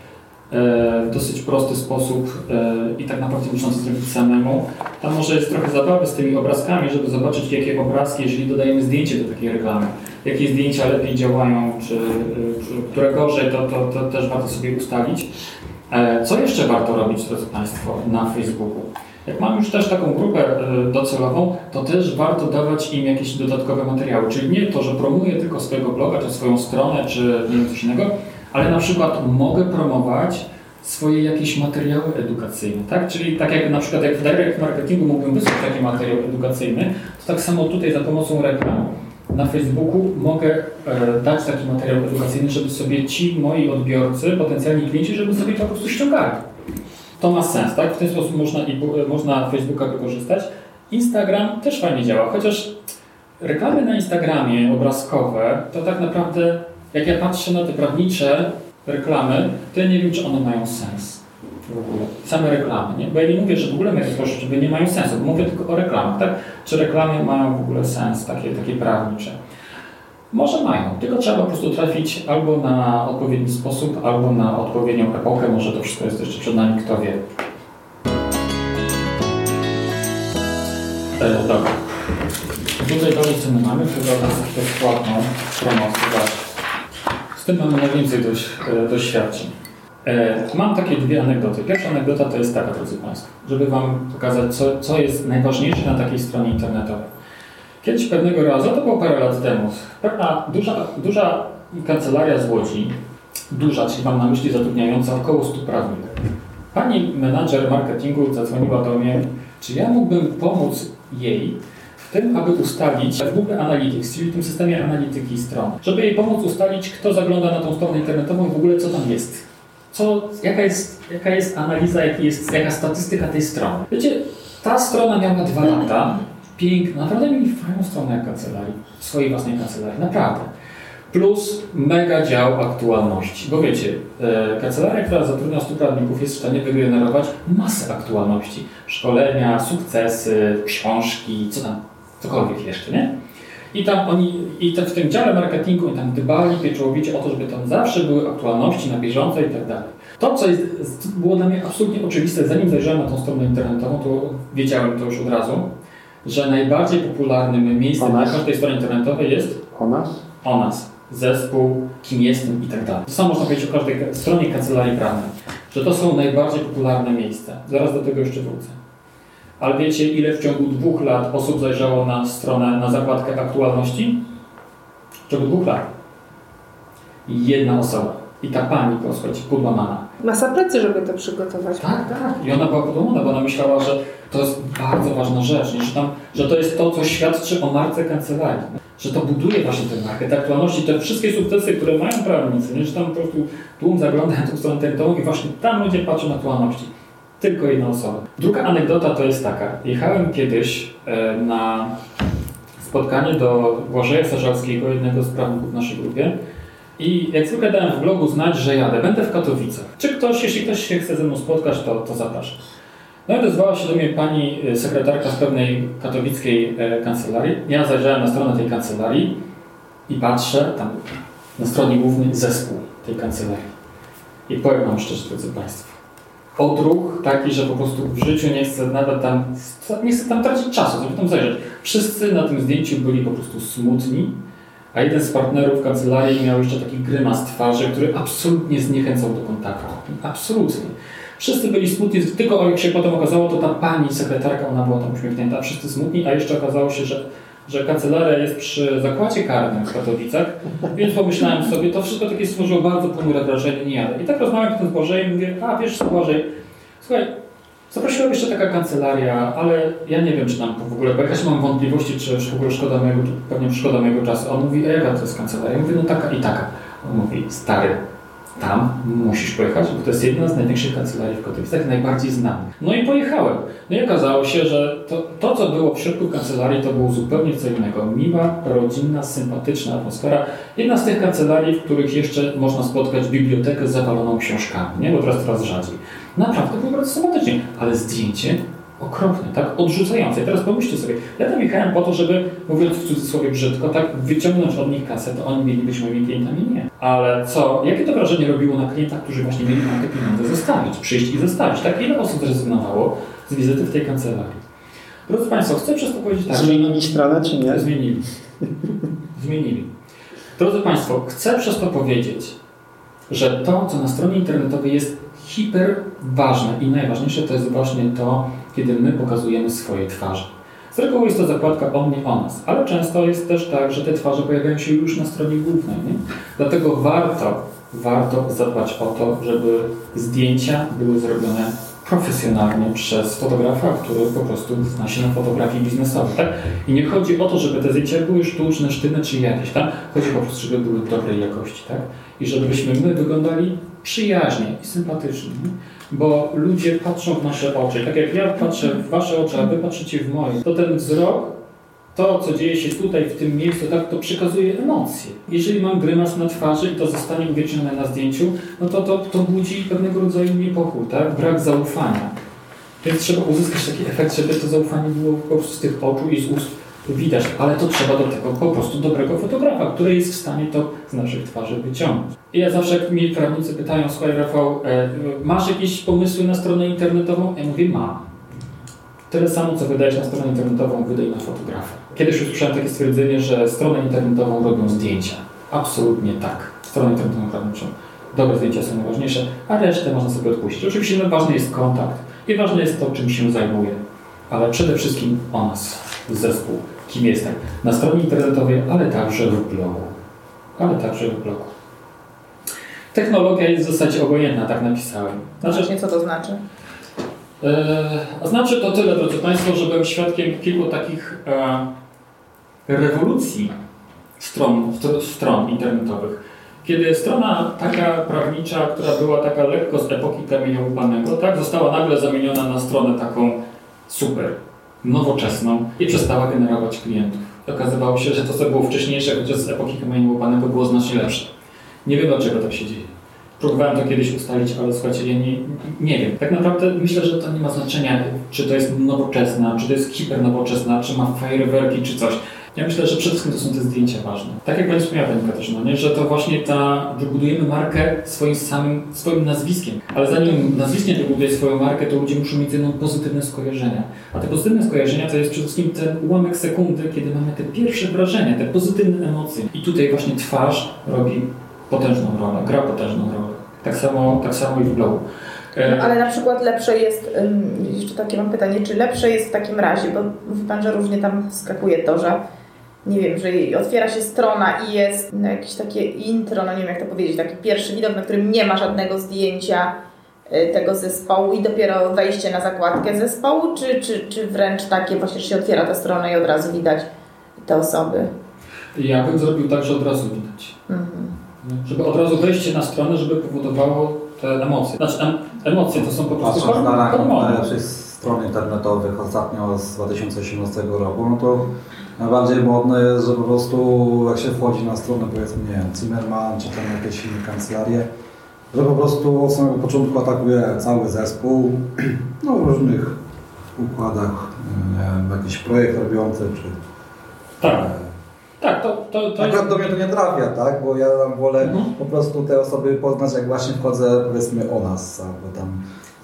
w dosyć prosty sposób e, i tak naprawdę można to zrobić samemu. Tam może jest trochę zabawy z tymi obrazkami, żeby zobaczyć jakie obrazki, jeżeli dodajemy zdjęcie do takiej reklamy, jakie zdjęcia lepiej działają, czy, czy które gorzej, to, to, to też warto sobie ustalić. E, co jeszcze warto robić, drodzy Państwo, na Facebooku? Jak mam już też taką grupę docelową, to też warto dawać im jakieś dodatkowe materiały. Czyli nie to, że promuję tylko swojego bloga, czy swoją stronę, czy nie wiem, coś innego, ale na przykład mogę promować swoje jakieś materiały edukacyjne, tak? Czyli tak jak na przykład jak w direct marketingu mógłbym wysłać taki materiał edukacyjny, to tak samo tutaj za pomocą reklam na Facebooku mogę e, dać taki materiał edukacyjny, żeby sobie ci moi odbiorcy, potencjalni klienci, żeby sobie to po prostu ściągali. To ma sens, tak? W ten sposób można, i, można Facebooka wykorzystać. Instagram też fajnie działa, chociaż reklamy na Instagramie obrazkowe, to tak naprawdę, jak ja patrzę na te prawnicze reklamy, to ja nie wiem, czy one mają sens w ogóle. Same reklamy, nie? Bo ja nie mówię, że w ogóle media społecznościowe nie mają sensu, bo mówię tylko o reklamach, tak? Czy reklamy mają w ogóle sens, takie, takie prawnicze? Może mają, tylko trzeba po prostu trafić albo na odpowiedni sposób, albo na odpowiednią epokę. Może to wszystko jest jeszcze przed nami, kto wie. E, dobra. Tutaj dalej co my mamy? Chyba bezpłatną promocję. Tym mamy najwięcej dość, e, doświadczeń. E, mam takie dwie anegdoty. Pierwsza anegdota to jest taka, drodzy Państwo, żeby Wam pokazać, co, co jest najważniejsze na takiej stronie internetowej. Kiedyś pewnego razu, to było parę lat temu, pewna duża, duża kancelaria z Łodzi, duża, czyli mam na myśli zatrudniająca około 100 prawników. Pani menadżer marketingu zadzwoniła do mnie, czy ja mógłbym pomóc jej w tym, aby ustalić w Google Analytics, czyli w tym systemie analityki stron, żeby jej pomóc ustalić, kto zagląda na tą stronę internetową i w ogóle co tam jest. Co, jaka, jest, jaka jest analiza, jaki jest, jaka statystyka tej strony. Wiecie, ta strona miała dwa lata, piękna, naprawdę mieli fajną stronę jak kancelarii, swojej własnej kancelarii, naprawdę. Plus mega dział aktualności, bo wiecie, e, kancelaria, która zatrudnia 100 prawników jest w stanie wygenerować masę aktualności. Szkolenia, sukcesy, książki, co tam, cokolwiek jeszcze, nie? I tam oni, i w tym dziale marketingu oni tam dbali pieczołowicie o to, żeby tam zawsze były aktualności na bieżąco i tak dalej. To, co jest, było dla mnie absolutnie oczywiste, zanim zajrzałem na tą stronę internetową, to wiedziałem to już od razu, że najbardziej popularnym miejscem na każdej stronie internetowej jest o nas, o nas, zespół, kim jestem i tak dalej. To samo można powiedzieć o każdej stronie kancelarii prawnej, że to są najbardziej popularne miejsca. Zaraz do tego jeszcze wrócę. Ale wiecie, ile w ciągu dwóch lat osób zajrzało na stronę, na zakładkę aktualności? W ciągu dwóch lat. Jedna osoba. I ta pani, posłuchajcie, Pudłamana. Masa pracy, żeby to przygotować. Tak, tak. I ona była podłamana, bo ona myślała, że to jest bardzo ważna rzecz? Że, tam, że to jest to, co świadczy o marce kancelarii. Że to buduje właśnie tę markę, te aktualności, te wszystkie sukcesy, które mają prawnicy, nie? że tam po prostu tłum zagląda na tą stronę internetową i właśnie tam ludzie patrzą na aktualności. Tylko jedna osoba. Druga anegdota to jest taka. Jechałem kiedyś e, na spotkanie do Błażeja Sarzalskiego, jednego z prawników w naszej grupie, i jak zwykle dałem w blogu znać, że jadę. Będę w Katowicach. Czy ktoś, jeśli ktoś się chce ze mną spotkać, to, to zapraszam. No i odezwała się do mnie pani e, sekretarka z pewnej katowickiej e, kancelarii. Ja zajrzałem na stronę tej kancelarii i patrzę, tam na stronie głównej zespół tej kancelarii. I powiem wam szczerze, drodzy Państwo, odruch taki, że po prostu w życiu nie chcę nawet tam, nie chcę tam tracić czasu, żeby tam zajrzeć. Wszyscy na tym zdjęciu byli po prostu smutni, a jeden z partnerów kancelarii miał jeszcze taki grymas twarzy, który absolutnie zniechęcał do kontaktu. Absolutnie. Wszyscy byli smutni, tylko jak się potem okazało, to ta pani sekretarka, ona była tam uśmiechnięta, wszyscy smutni, a jeszcze okazało się, że że kancelaria jest przy zakładzie karnym w Katowicach, więc pomyślałem sobie, to wszystko takie stworzyło bardzo ponure wrażenie, nie jadę. I tak rozmawiam z tym Bożej i mówię, a wiesz co Bożej, słuchaj, zaprosiłem jeszcze taka kancelaria, ale ja nie wiem, czy tam w ogóle, bo jakaś mam wątpliwości, czy w ogóle szkoda mojego, pewnie szkoda mojego czasu. On mówi, Ewa, to jest kancelaria. Ja mówię, no taka i taka. On mówi, stary, tam musisz pojechać, bo to jest jedna z największych kancelarii w Katowicach, najbardziej znanych. No i pojechałem. No i okazało się, że to, to, co było w środku kancelarii, to było zupełnie co innego. Miła, rodzinna, sympatyczna atmosfera. Jedna z tych kancelarii, w których jeszcze można spotkać bibliotekę zawaloną książkami, nie? bo teraz coraz rzadziej. Naprawdę było bardzo sympatycznie, ale zdjęcie okropne, tak odrzucające. I teraz pomyślcie sobie, ja tam jechałem po to, żeby, mówiąc w cudzysłowie brzydko, tak wyciągnąć od nich kasę, to oni mieli być moimi klientami? Nie. Ale co, jakie to wrażenie robiło na klientach, którzy właśnie mieli nam te pieniądze zostawić, przyjść i zostawić, tak? Ile osób zrezygnowało z wizyty w tej kancelarii? Drodzy Państwo, chcę przez to powiedzieć tak, Zmienili stronę, czy nie? Zmienili. Zmienili. Drodzy Państwo, chcę przez to powiedzieć, że to, co na stronie internetowej jest hiper ważne i najważniejsze, to jest właśnie to, kiedy my pokazujemy swoje twarze. Z reguły jest to zakładka o mnie, o nas, ale często jest też tak, że te twarze pojawiają się już na stronie głównej. Nie? Dlatego warto, warto zadbać o to, żeby zdjęcia były zrobione profesjonalnie przez fotografa, który po prostu zna się na fotografii biznesowej. Tak? I nie chodzi o to, żeby te zdjęcia były sztuczne, sztywne czy jakieś. Tak? Chodzi po prostu, żeby były dobrej jakości. Tak? I żebyśmy my wyglądali przyjaźnie i sympatycznie. Nie? Bo ludzie patrzą w nasze oczy. Tak jak ja patrzę w wasze oczy, a wy patrzycie w moje, to ten wzrok, to co dzieje się tutaj, w tym miejscu, tak, to przekazuje emocje. Jeżeli mam grymas na twarzy i to zostanie uwiecznione na zdjęciu, no to, to to budzi pewnego rodzaju niepokój, tak? brak zaufania. Więc trzeba uzyskać taki efekt, żeby to zaufanie było po prostu z tych oczu i z ust widać, ale to trzeba do tego po prostu dobrego fotografa, który jest w stanie to z naszych twarzy wyciągnąć. I ja zawsze, jak mi prawnicy pytają, słuchaj Rafał, e, masz jakieś pomysły na stronę internetową? Ja mówię, mam. Tyle samo, co wydajesz na stronę internetową, wydaj na fotografa. Kiedyś usłyszałem takie stwierdzenie, że stronę internetową robią zdjęcia. Absolutnie tak. Stronę internetową robią dobre zdjęcia są najważniejsze, a resztę można sobie odpuścić. Oczywiście no, ważny jest kontakt i ważne jest to, czym się zajmuje, ale przede wszystkim o nas, zespół, kim jestem. Na stronie internetowej, ale także w blogu. Ale także w blogu. Technologia jest w zasadzie obojętna, tak napisałem. Znaczy, Właśnie co to znaczy? E, znaczy to tyle, drodzy Państwo, że byłem świadkiem kilku takich e, rewolucji stron, stron internetowych. Kiedy strona taka prawnicza, która była taka lekko z epoki kamienia łupanego, tak, została nagle zamieniona na stronę taką super, nowoczesną i przestała generować klientów. Okazywało się, że to, co było wcześniejsze, chociaż z epoki kamienia łupanego, było znacznie lepsze. Nie wiem, dlaczego tak się dzieje. Próbowałem to kiedyś ustalić, ale słuchajcie, ja nie, nie wiem. Tak naprawdę myślę, że to nie ma znaczenia, czy to jest nowoczesna, czy to jest hipernowoczesna, czy ma fajerwerki, czy coś. Ja myślę, że przede wszystkim to są te zdjęcia ważne. Tak jak Pani wspomniała, Pani Katarzyna, nie? że to właśnie ta, wybudujemy markę swoim samym, swoim nazwiskiem. Ale zanim nazwiskiem wybuduje swoją markę, to ludzie muszą mieć ze mną pozytywne skojarzenia. A te pozytywne skojarzenia to jest przede wszystkim ten ułamek sekundy, kiedy mamy te pierwsze wrażenia, te pozytywne emocje. I tutaj właśnie twarz robi potężną rolę, gra potężną rolę. Tak samo, tak samo i w blogu. No, ale na przykład lepsze jest, jeszcze takie mam pytanie, czy lepsze jest w takim razie, bo mówi Pan, że różnie tam skakuje to, że nie wiem, że otwiera się strona i jest no, jakieś takie intro, no nie wiem jak to powiedzieć, taki pierwszy widok, na którym nie ma żadnego zdjęcia y, tego zespołu i dopiero wejście na zakładkę zespołu, czy, czy, czy wręcz takie właśnie, że się otwiera ta strona i od razu widać te osoby? Ja bym zrobił tak, że od razu widać. Mhm. Żeby od razu wejście na stronę, żeby powodowało te emocje. Znaczy em, emocje to są po prostu Patrząc na hormony. najlepszych stron internetowych ostatnio z 2018 roku, no to najbardziej modne jest, że po prostu jak się wchodzi na stronę powiedzmy, nie wiem, Zimmerman czy tam jakieś inne kancelarie, że po prostu od samego początku atakuje cały zespół, no w różnych układach, nie wiem, jakiś projekt robiący, czy... Tak. Tak, to, to, to Akurat do mnie to nie trafia, tak? Bo ja tam wolę mhm. po prostu te osoby poznać, jak właśnie wchodzę, powiedzmy, o nas, albo tam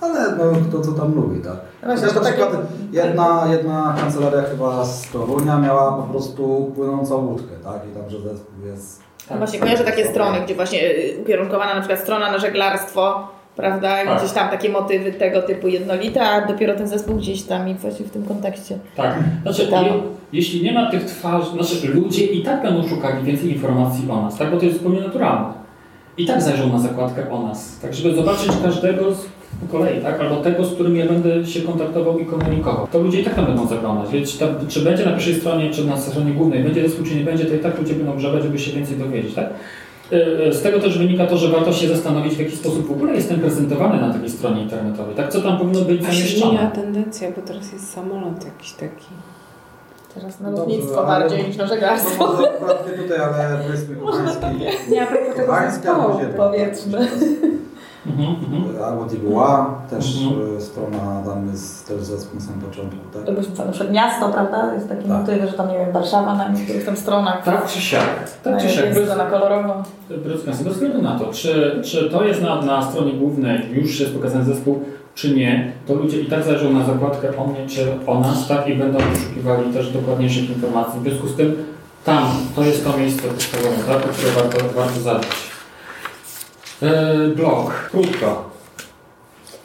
ale no, kto co tam lubi, tak. No właśnie, na przykład jedna, jedna kancelaria chyba z Torunia miała po prostu płynącą łódkę, tak? I tam, że zespół jest... Tak, właśnie kojarzę takie strony, gdzie właśnie y, ukierunkowana na przykład strona na żeglarstwo prawda? Tak. Gdzieś tam takie motywy tego typu jednolite, a dopiero ten zespół gdzieś tam i właśnie w tym kontekście. Tak. Znaczy, je, jeśli nie ma tych twarzy, znaczy ludzie i tak będą szukali więcej informacji o nas, tak? Bo to jest zupełnie naturalne. I tak zajrzą na zakładkę o nas, tak żeby zobaczyć każdego z kolei, tak? Albo tego, z którym ja będę się kontaktował i komunikował. To ludzie i tak tam będą zaglądać. Więc tam, czy będzie na pierwszej stronie, czy na stronie głównej, będzie zespół, czy nie będzie, to i tak ludzie będą grzebać, żeby się więcej dowiedzieć, tak? E, Z tego też wynika to, że warto się zastanowić, w jaki sposób w ogóle jestem prezentowany na takiej stronie internetowej, tak? Co tam powinno być się zmienia zamieszczone. tendencja, bo teraz jest samolot jakiś taki. Teraz na Dobrze, lotnictwo ale- bardziej niż na żeglarstwo. No może akurat nie tutaj, ale powiedzmy kochański. Nie, a propos tego zespołu. powiedzmy. Mhm, mhm. Albo Dibuła, też Mhm. e, strona tam jest też na samym początku, tak? To byśmy na przykład miasto, prawda? Jest taki Tak. motyw, że tam, nie wiem, Warszawa na niektórych tam stronach. Tak czy siak. Tak czy jest siak. Bez, na kolorowo. bez względu na to, czy, czy to jest na, na stronie głównej, już jest pokazany zespół, czy nie, to ludzie i tak zajrzą na zakładkę o mnie, czy o nas, tak, i będą poszukiwali też dokładniejszych informacji. W związku z tym tam, to jest to miejsce podstawowe, tak, o które warto, warto zadbać. Eee, blog, krótko.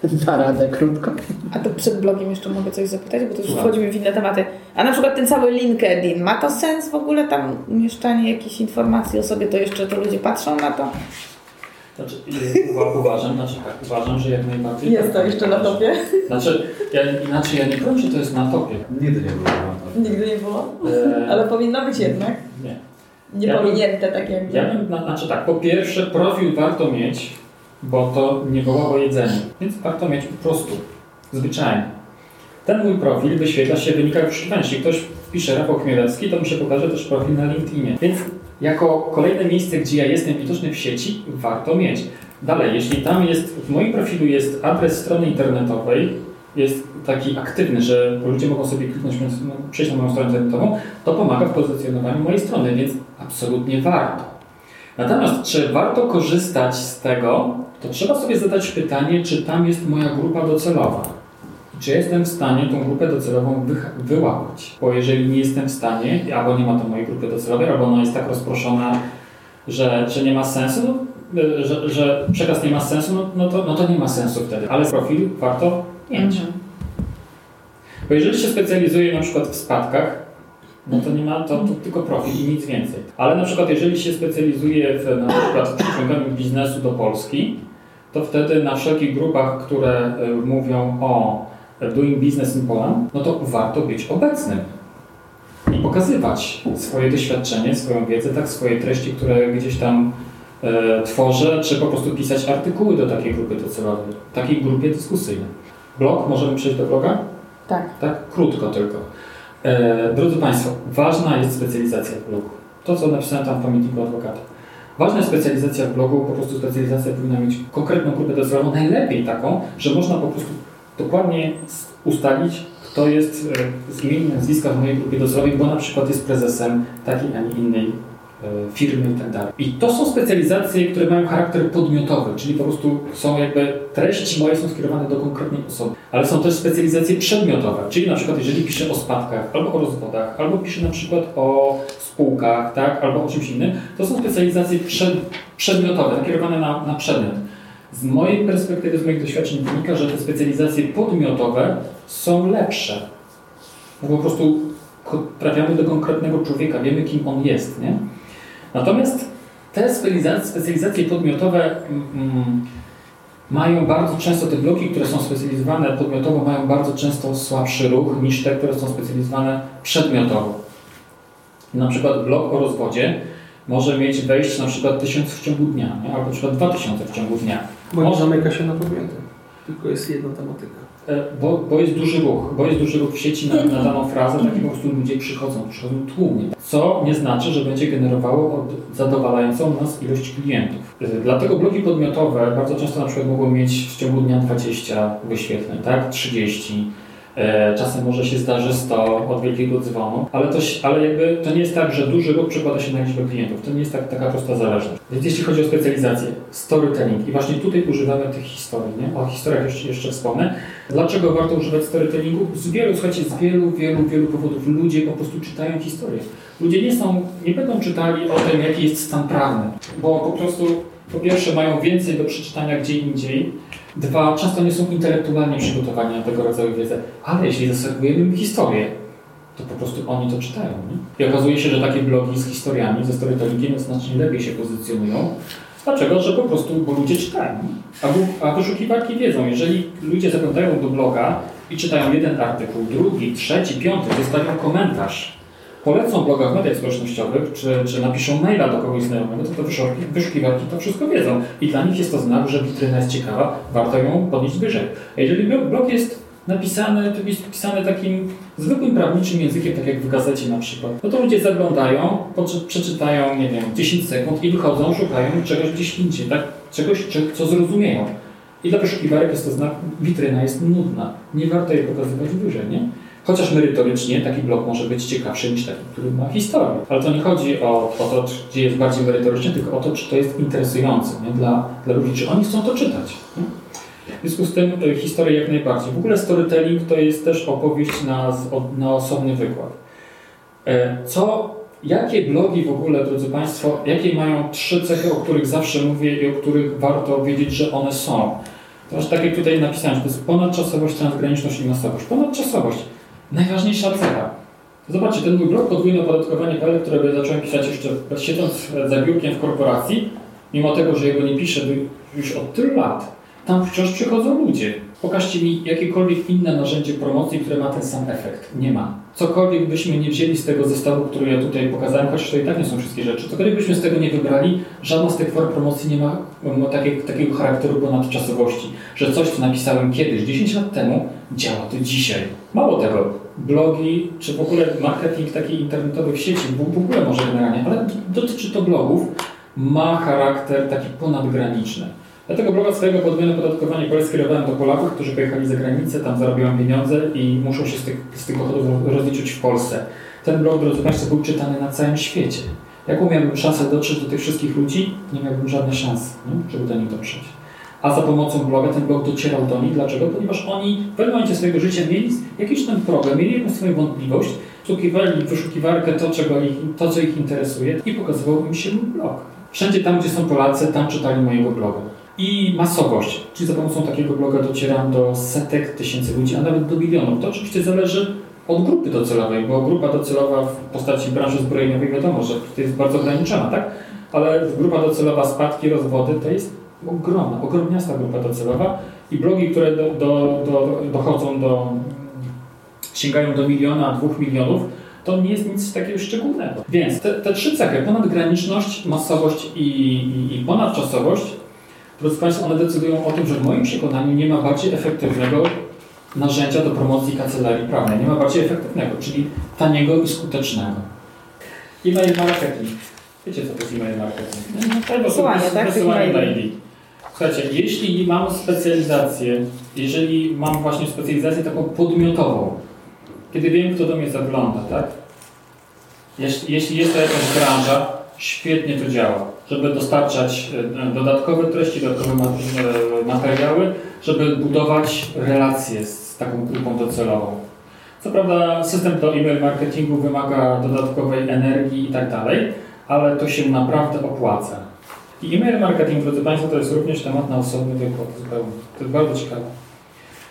Na radę krótko. A to przed blogiem jeszcze mogę coś zapytać, bo to już wchodzimy w inne tematy. A na przykład ten cały LinkedIn, ma to sens w ogóle tam umieszczanie jakichś informacji o sobie, to jeszcze to ludzie patrzą na to? Znaczy, e, uwa- uważam, znaczy tak, uważam, że jak najbardziej. Jest to tak, jeszcze na topie? Znaczy, ja, inaczej ja nie powiem, że to jest na topie. Nigdy nie było. tak. Nigdy nie było. Eee, Ale powinno być jednak. Nie. Nie Ja tak jakby. Ja bym, na- znaczy tak, po pierwsze profil warto mieć, bo to nie woła o jedzeniu, więc warto mieć po prostu, zwyczajnie. Ten mój profil wyświetla się w wynikach wyszukiwania. Jeśli ktoś wpisze Rafał Chmielewski, to mi się pokaże też profil na LinkedInie. Więc jako kolejne miejsce, gdzie ja jestem widoczny w sieci, warto mieć. Dalej, jeśli tam jest, w moim profilu jest adres strony internetowej, jest taki aktywny, że ludzie mogą sobie kliknąć, no, przejść na moją stronę internetową, to pomaga w pozycjonowaniu mojej strony, więc absolutnie warto. Natomiast czy warto korzystać z tego, to trzeba sobie zadać pytanie, czy tam jest moja grupa docelowa. Czy jestem w stanie tą grupę docelową wych- wyłapać? Bo jeżeli nie jestem w stanie, albo nie ma to mojej grupy docelowej, albo ona jest tak rozproszona, że, że nie ma sensu, no, że, że przekaz nie ma sensu, no, no, to, no to nie ma sensu wtedy. Ale profil warto mieć. Mhm. Bo jeżeli się specjalizuje na przykład w spadkach, no to nie ma, to, to tylko profil i nic więcej. Ale na przykład jeżeli się specjalizuje w na przykład w przyciąganiu biznesu do Polski, to wtedy na wszelkich grupach, które y, mówią o doing business in Poland, no to warto być obecnym i pokazywać swoje doświadczenie, swoją wiedzę, tak, swoje treści, które gdzieś tam e, tworzę, czy po prostu pisać artykuły do takiej grupy docelowej, takiej grupie dyskusyjnej. Blog, możemy przejść do bloga? Tak. Tak, krótko tylko. E, drodzy Państwo, ważna jest specjalizacja w blogu. To, co napisałem tam w pamiętniku adwokata. Ważna jest specjalizacja w blogu, po prostu specjalizacja powinna mieć konkretną grupę docelową, najlepiej taką, że można po prostu dokładnie ustalić, kto jest e, z imienia nazwiska w mojej grupie docelowej, bo na przykład jest prezesem takiej, a nie innej firmy i tak. I to są specjalizacje, które mają charakter podmiotowy, czyli po prostu są jakby treści moje są skierowane do konkretnej osoby. Ale są też specjalizacje przedmiotowe, czyli na przykład jeżeli piszę o spadkach, albo o rozwodach, albo piszę na przykład o spółkach, tak, albo o czymś innym, to są specjalizacje przed, przedmiotowe, nakierowane na, na przedmiot. Z mojej perspektywy, z moich doświadczeń wynika, że te specjalizacje podmiotowe są lepsze. Bo po prostu trafiamy do konkretnego człowieka, wiemy kim on jest, nie? Natomiast te specjaliza- specjalizacje podmiotowe mm, mm, mają bardzo często, te bloki, które są specjalizowane podmiotowo, mają bardzo często słabszy ruch niż te, które są specjalizowane przedmiotowo. Na przykład blok o rozwodzie może mieć wejść na przykład tysiąc w ciągu dnia, nie? albo na przykład dwa tysiące w ciągu dnia. Bo nie Może- zamyka się na podmioty. Tylko jest jedna tematyka. E, Bo, bo jest duży ruch, bo jest duży ruch w sieci na, na daną frazę, taki po prostu ludzie przychodzą, przychodzą tłumnie. Co nie znaczy, że będzie generowało zadowalającą nas ilość klientów. E, Dlatego bloki podmiotowe bardzo często na przykład mogą mieć w ciągu dnia 20 wyświetleń, tak? 30. E, Czasem może się zdarzy 100 od wielkiego dzwonu, ale, to, ale jakby to nie jest tak, że duży ruch przekłada się na liczbę klientów. To nie jest tak, taka prosta zależność. Więc jeśli chodzi o specjalizację, storytelling i właśnie tutaj używamy tych historii, nie? O historiach jeszcze, jeszcze wspomnę. Dlaczego warto używać storytellingu? Z wielu, słuchajcie, z wielu, wielu, wielu powodów. Ludzie po prostu czytają historię. Ludzie nie są, nie będą czytali o tym, jaki jest stan prawny, bo po prostu Po pierwsze, mają więcej do przeczytania gdzie indziej. Dwa, często nie są intelektualnie przygotowani na tego rodzaju wiedzę. Ale jeśli zaserwujemy im historię, to po prostu oni to czytają. Nie? I okazuje się, że takie blogi z historiami, ze storytellingiem znacznie lepiej się pozycjonują. Dlaczego? Że po prostu, bo ludzie czytają. A, a wiedzą, jeżeli ludzie zaglądają do bloga i czytają jeden artykuł, drugi, trzeci, piąty, zostawią komentarz, polecą bloga w mediach społecznościowych, czy, czy napiszą maila do kogoś znajomego, to, to wyszukiwarki to wszystko wiedzą. I dla nich jest to znak, że witryna jest ciekawa, warto ją podnieść wyżej. A jeżeli blog jest napisany, to jest pisany takim zwykłym prawniczym językiem, tak jak w gazecie na przykład, no to ludzie zaglądają, przeczytają, nie wiem, 10 sekund i wychodzą, szukają czegoś gdzieś indziej, tak? Czegoś, co zrozumieją. I dla wyszukiwarek jest to znak, witryna jest nudna. Nie warto jej pokazywać wyżej, nie? Chociaż merytorycznie taki blog może być ciekawszy niż taki, który ma historię. Ale to nie chodzi o, o to, gdzie jest bardziej merytorycznie, tylko o to, czy to jest interesujące nie? Dla, dla ludzi, czy oni chcą to czytać. Nie? W związku z tym e, historię jak najbardziej. W ogóle storytelling to jest też opowieść na, na osobny wykład. E, co, jakie blogi w ogóle, drodzy Państwo, jakie mają trzy cechy, o których zawsze mówię i o których warto wiedzieć, że one są? To tak jak tutaj napisałem, to jest ponadczasowość, transgraniczność i masowość. Ponadczasowość. Najważniejsza cecha. Zobaczcie, ten mój blog podwójne opodatkowanie.pl, którego zacząłem pisać jeszcze siedząc za biurkiem w korporacji, mimo tego, że jego nie piszę już od tylu lat, tam wciąż przychodzą ludzie. Pokażcie mi jakiekolwiek inne narzędzie promocji, które ma ten sam efekt. Nie ma. Cokolwiek byśmy nie wzięli z tego zestawu, który ja tutaj pokazałem, chociaż to i tak nie są wszystkie rzeczy, cokolwiek byśmy z tego nie wybrali, żadna z tych form promocji nie ma no, takiego, takiego charakteru ponadczasowości, że coś, co napisałem kiedyś, 10 lat temu, działa to dzisiaj. Mało tego, blogi, czy w ogóle marketing taki internetowy w sieci, w ogóle może generalnie, ale dotyczy to blogów, ma charakter taki ponadgraniczny. Dlatego bloga swojego podwójne opodatkowanie pole skierowałem do Polaków, którzy pojechali za granicę, tam zarabiają pieniądze i muszą się z tych, z tych dochodów rozliczyć w Polsce. Ten blog, drodzy Państwo, był czytany na całym świecie. Jaką miałbym szansę dotrzeć do tych wszystkich ludzi? Nie miałbym żadnej szansy, nie? żeby do nich dotrzeć. A za pomocą bloga ten blog docierał do nich. Dlaczego? Ponieważ oni w pewnym momencie swojego życia mieli jakiś ten problem, mieli jakąś swoją wątpliwość, wsłuchiwali w wyszukiwarkę to, czego ich, to, co ich interesuje i pokazywał im się mój blog. Wszędzie tam, gdzie są Polacy, tam czytali mojego bloga i masowość, czyli za pomocą takiego bloga docieram do setek tysięcy ludzi, a nawet do milionów. To oczywiście zależy od grupy docelowej, bo grupa docelowa w postaci branży zbrojeniowej wiadomo, że to jest bardzo ograniczona, tak? Ale grupa docelowa spadki, rozwody to jest ogromna, ogromniasta grupa docelowa i blogi, które do, do, do, dochodzą do, sięgają do miliona, dwóch milionów, to nie jest nic takiego szczególnego. Więc te, te trzy cechy, ponadgraniczność, masowość i, i, i ponadczasowość, Drodzy Państwo, one decydują o tym, że w moim przekonaniu nie ma bardziej efektywnego narzędzia do promocji kancelarii prawnej. Nie ma bardziej efektywnego, czyli taniego i skutecznego. E-mail marketing. Wiecie, co to jest e-mail marketing? No, wysyłanie, tak? Wysyłanie maili. Słuchajcie, jeśli mam specjalizację, jeżeli mam właśnie specjalizację taką podmiotową, kiedy wiem, kto do mnie zagląda, tak? Jeśli, jeśli jest to jakaś branża, świetnie to działa, żeby dostarczać e, dodatkowe treści, dodatkowe e, materiały, żeby budować relacje z taką grupą docelową. Co prawda system do e-mail marketingu wymaga dodatkowej energii i tak dalej, ale to się naprawdę opłaca. I e-mail marketing, drodzy Państwo, to jest również temat na osobny wykład zupełnie. To jest bardzo ciekawe.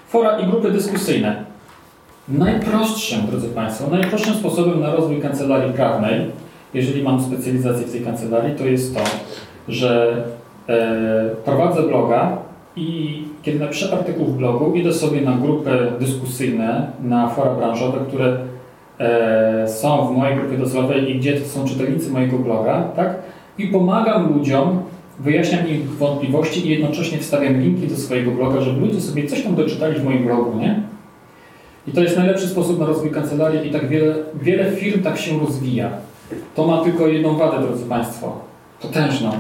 Fora i grupy dyskusyjne. Najprostszym, drodzy Państwo, najprostszym sposobem na rozwój kancelarii prawnej jeżeli mam specjalizację w tej kancelarii, to jest to, że e, prowadzę bloga i kiedy napiszę artykuł w blogu, idę sobie na grupy dyskusyjne, na fora branżowe, które e, są w mojej grupie docelowej i gdzie to są czytelnicy mojego bloga, tak? I pomagam ludziom, wyjaśniam ich wątpliwości i jednocześnie wstawiam linki do swojego bloga, żeby ludzie sobie coś tam doczytali w moim blogu, nie? I to jest najlepszy sposób na rozwój kancelarii i tak wiele, wiele firm tak się rozwija. To ma tylko jedną wadę, drodzy Państwo. Potężną.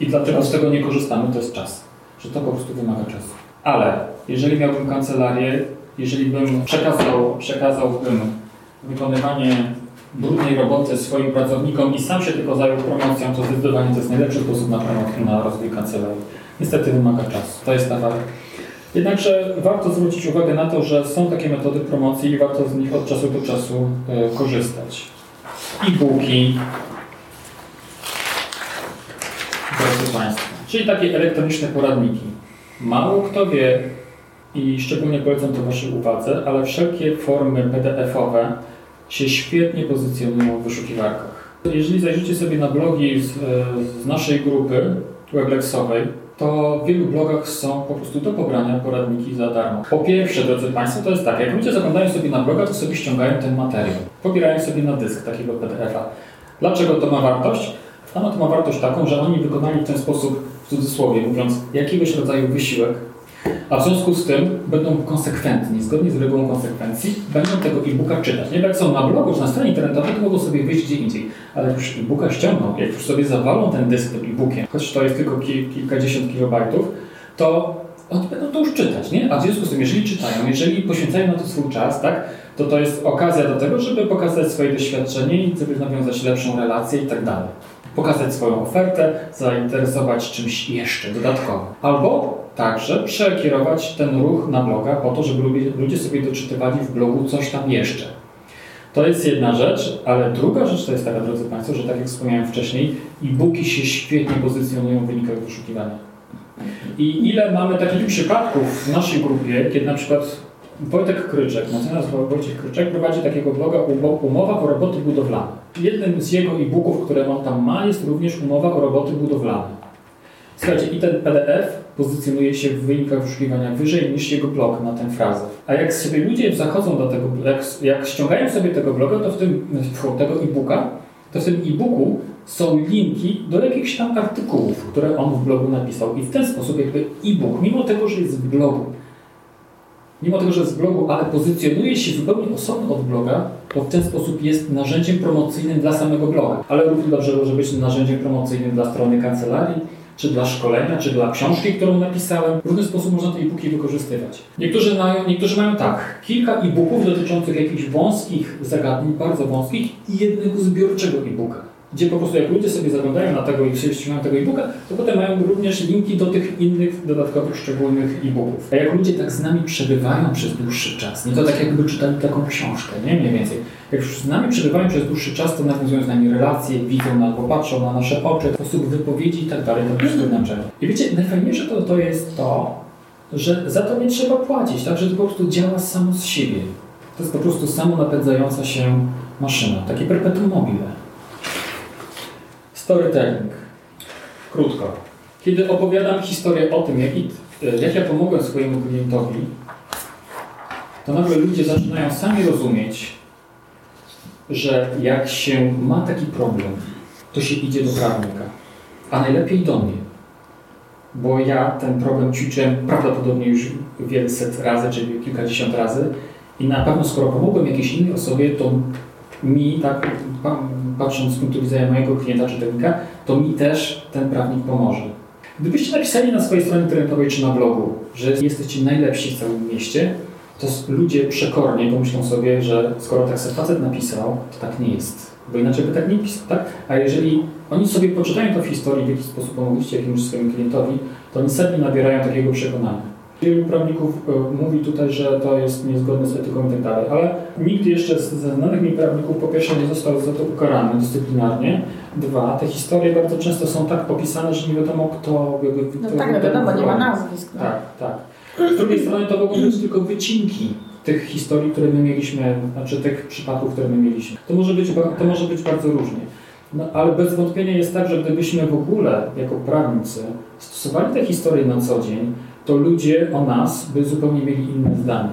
I dlaczego z tego nie korzystamy, to jest czas. Że to po prostu wymaga czasu. Ale jeżeli miałbym kancelarię, jeżeli bym przekazał, przekazałbym wykonywanie brudnej roboty swoim pracownikom i sam się tylko zajął promocją, to zdecydowanie to jest najlepszy sposób na, na rozwój kancelarii. Niestety wymaga czasu. To jest ta wada. Jednakże warto zwrócić uwagę na to, że są takie metody promocji i warto z nich od czasu do czasu y, korzystać e-booki. Drodzy Państwo, czyli takie elektroniczne poradniki. Mało kto wie i szczególnie polecam to Waszej uwadze, ale wszelkie formy PDF-owe się świetnie pozycjonują w wyszukiwarkach. Jeżeli zajrzycie sobie na blogi z, z naszej grupy weblexowej, to w wielu blogach są po prostu do pobrania poradniki za darmo. Po pierwsze, drodzy Państwo, to jest tak, jak ludzie zaglądają sobie na bloga, to sobie ściągają ten materiał. Pobierają sobie na dysk takiego PDF-a. Dlaczego to ma wartość? Ano to ma wartość taką, że oni wykonali w ten sposób, w cudzysłowie mówiąc, jakiegoś rodzaju wysiłek, a w związku z tym będą konsekwentni, zgodnie z regułą konsekwencji, będą tego e-booka czytać. Nie jak są na blogu czy na stronie internetowej, to mogą sobie wyjść gdzie indziej. Ale jak już e-booka ściągną, jak już sobie zawalą ten dysk tym e-bookiem, choć to jest tylko kil, kilkadziesiąt kilobajtów, to oni będą to już czytać, nie? A w związku z tym, jeżeli czytają, jeżeli poświęcają na to swój czas, tak, to to jest okazja do tego, żeby pokazać swoje doświadczenie i żeby nawiązać lepszą relację i tak dalej. Pokazać swoją ofertę, zainteresować czymś jeszcze dodatkowo. Albo także przekierować ten ruch na bloga po to, żeby ludzie sobie doczytywali w blogu coś tam jeszcze. To jest jedna rzecz, ale druga rzecz to jest taka, drodzy Państwo, że tak jak wspomniałem wcześniej, e-booki się świetnie pozycjonują w wynikach wyszukiwania. I ile mamy takich przypadków w naszej grupie, kiedy na przykład Wojtek Kryczek, mecenas Wojciech Kryczek prowadzi takiego bloga Umowa o roboty budowlane. Jednym z jego e-booków, które on tam ma, jest również umowa o roboty budowlane. Słuchajcie, i ten PDF pozycjonuje się w wynikach wyszukiwania wyżej niż jego blog na tę frazę. A jak sobie ludzie zachodzą do tego, jak, jak ściągają sobie tego bloga, to w tym, tego e-booka, to w tym e-booku są linki do jakichś tam artykułów, które on w blogu napisał. I w ten sposób jakby e-book, mimo tego, że jest w blogu, mimo tego, że jest w blogu, ale pozycjonuje się zupełnie osobno od bloga, to w ten sposób jest narzędziem promocyjnym dla samego bloga. Ale równie dobrze może być narzędziem promocyjnym dla strony kancelarii, czy dla szkolenia, czy dla książki, którą napisałem. W różny sposób można te e-booki wykorzystywać. Niektórzy mają, niektórzy mają tak, kilka e-booków dotyczących jakichś wąskich zagadnień, bardzo wąskich i jednego zbiorczego e-booka gdzie po prostu jak ludzie sobie zaglądają na tego i się ściągają tego e-booka, to potem mają również linki do tych innych dodatkowych, szczególnych e-booków. A jak ludzie tak z nami przebywają przez dłuższy czas, nie to tak jakby czytali taką książkę, nie mniej więcej. Jak już z nami przebywają przez dłuższy czas, to nawiązują z nami relacje, widzą albo patrzą na nasze oczy, sposób wypowiedzi i tak dalej, to wszystko znaczenie. I wiecie, najfajniejsze to, to jest to, że za to nie trzeba płacić, tak, że to po prostu działa samo z siebie. To jest po prostu samo napędzająca się maszyna, takie perpetuum mobile. Storytelling. Krótko. Kiedy opowiadam historię o tym, jak, jak ja pomogłem swojemu klientowi, to nagle ludzie zaczynają sami rozumieć, że jak się ma taki problem, to się idzie do prawnika, a najlepiej do mnie. Bo ja ten problem ćwiczyłem prawdopodobnie już wiele set razy, czy kilkadziesiąt razy i na pewno skoro pomogłem jakiejś innej osobie, to mi, tak patrząc z punktu widzenia mojego klienta czy technika, to mi też ten prawnik pomoże. Gdybyście napisali na swojej stronie internetowej czy na blogu, że jesteście najlepsi w całym mieście, to ludzie przekornie pomyślą sobie, że skoro tak sobie facet napisał, to tak nie jest. Bo inaczej by tak nie pisał, tak? A jeżeli oni sobie poczytają to w historii, w jaki sposób pomogliście jakiemuś swojemu klientowi, to oni sami nabierają takiego przekonania. Wielu prawników e, mówi tutaj, że to jest niezgodne z etyką i tak dalej, ale nikt jeszcze z znanych mi prawników po pierwsze nie został za to ukarany dyscyplinarnie. Dwa, te historie bardzo często są tak popisane, że nie wiadomo kto... Jakby, no tak, no wiadomo, nie ma nazwisk. No. Tak, tak. Z drugiej strony to mogą być tylko wycinki tych historii, które my mieliśmy, znaczy tych przypadków, które my mieliśmy. To może być, to może być bardzo różnie. No, ale bez wątpienia jest tak, że gdybyśmy w ogóle jako prawnicy stosowali te historie na co dzień, to ludzie o nas by zupełnie mieli inne zdanie.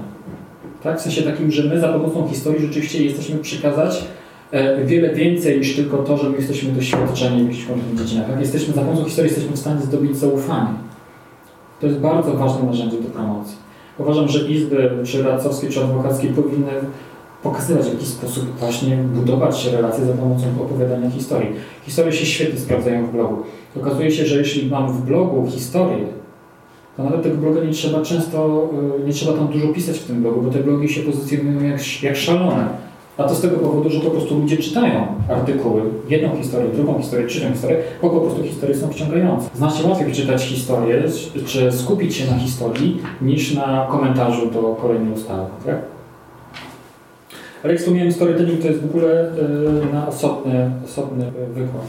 Tak? W sensie takim, że my za pomocą historii rzeczywiście jesteśmy przekazać e, wiele więcej niż tylko to, że my jesteśmy doświadczeni w jakichś dziedzinach. Jak jesteśmy za pomocą historii jesteśmy w stanie zdobyć zaufanie. To jest bardzo ważne narzędzie do promocji. Uważam, że izby, czy radcowskie, czy adwokackie powinny pokazywać w jakiś sposób właśnie budować relacje za pomocą opowiadania historii. Historie się świetnie sprawdzają w blogu. Okazuje się, że jeśli mam w blogu historię, to nawet tego bloga nie trzeba często, y, nie trzeba tam dużo pisać w tym blogu, bo te blogi się pozycjonują jak, jak szalone. A to z tego powodu, że po prostu ludzie czytają artykuły, jedną historię, drugą historię, trzecią historię, bo po prostu historie są wciągające. Znacznie łatwiej przeczytać historię, czy skupić się na historii, niż na komentarzu do kolejnej ustawy. Tak? Ale jak wspomniałem, storytelling to jest w ogóle y, na osobny, osobny wykład.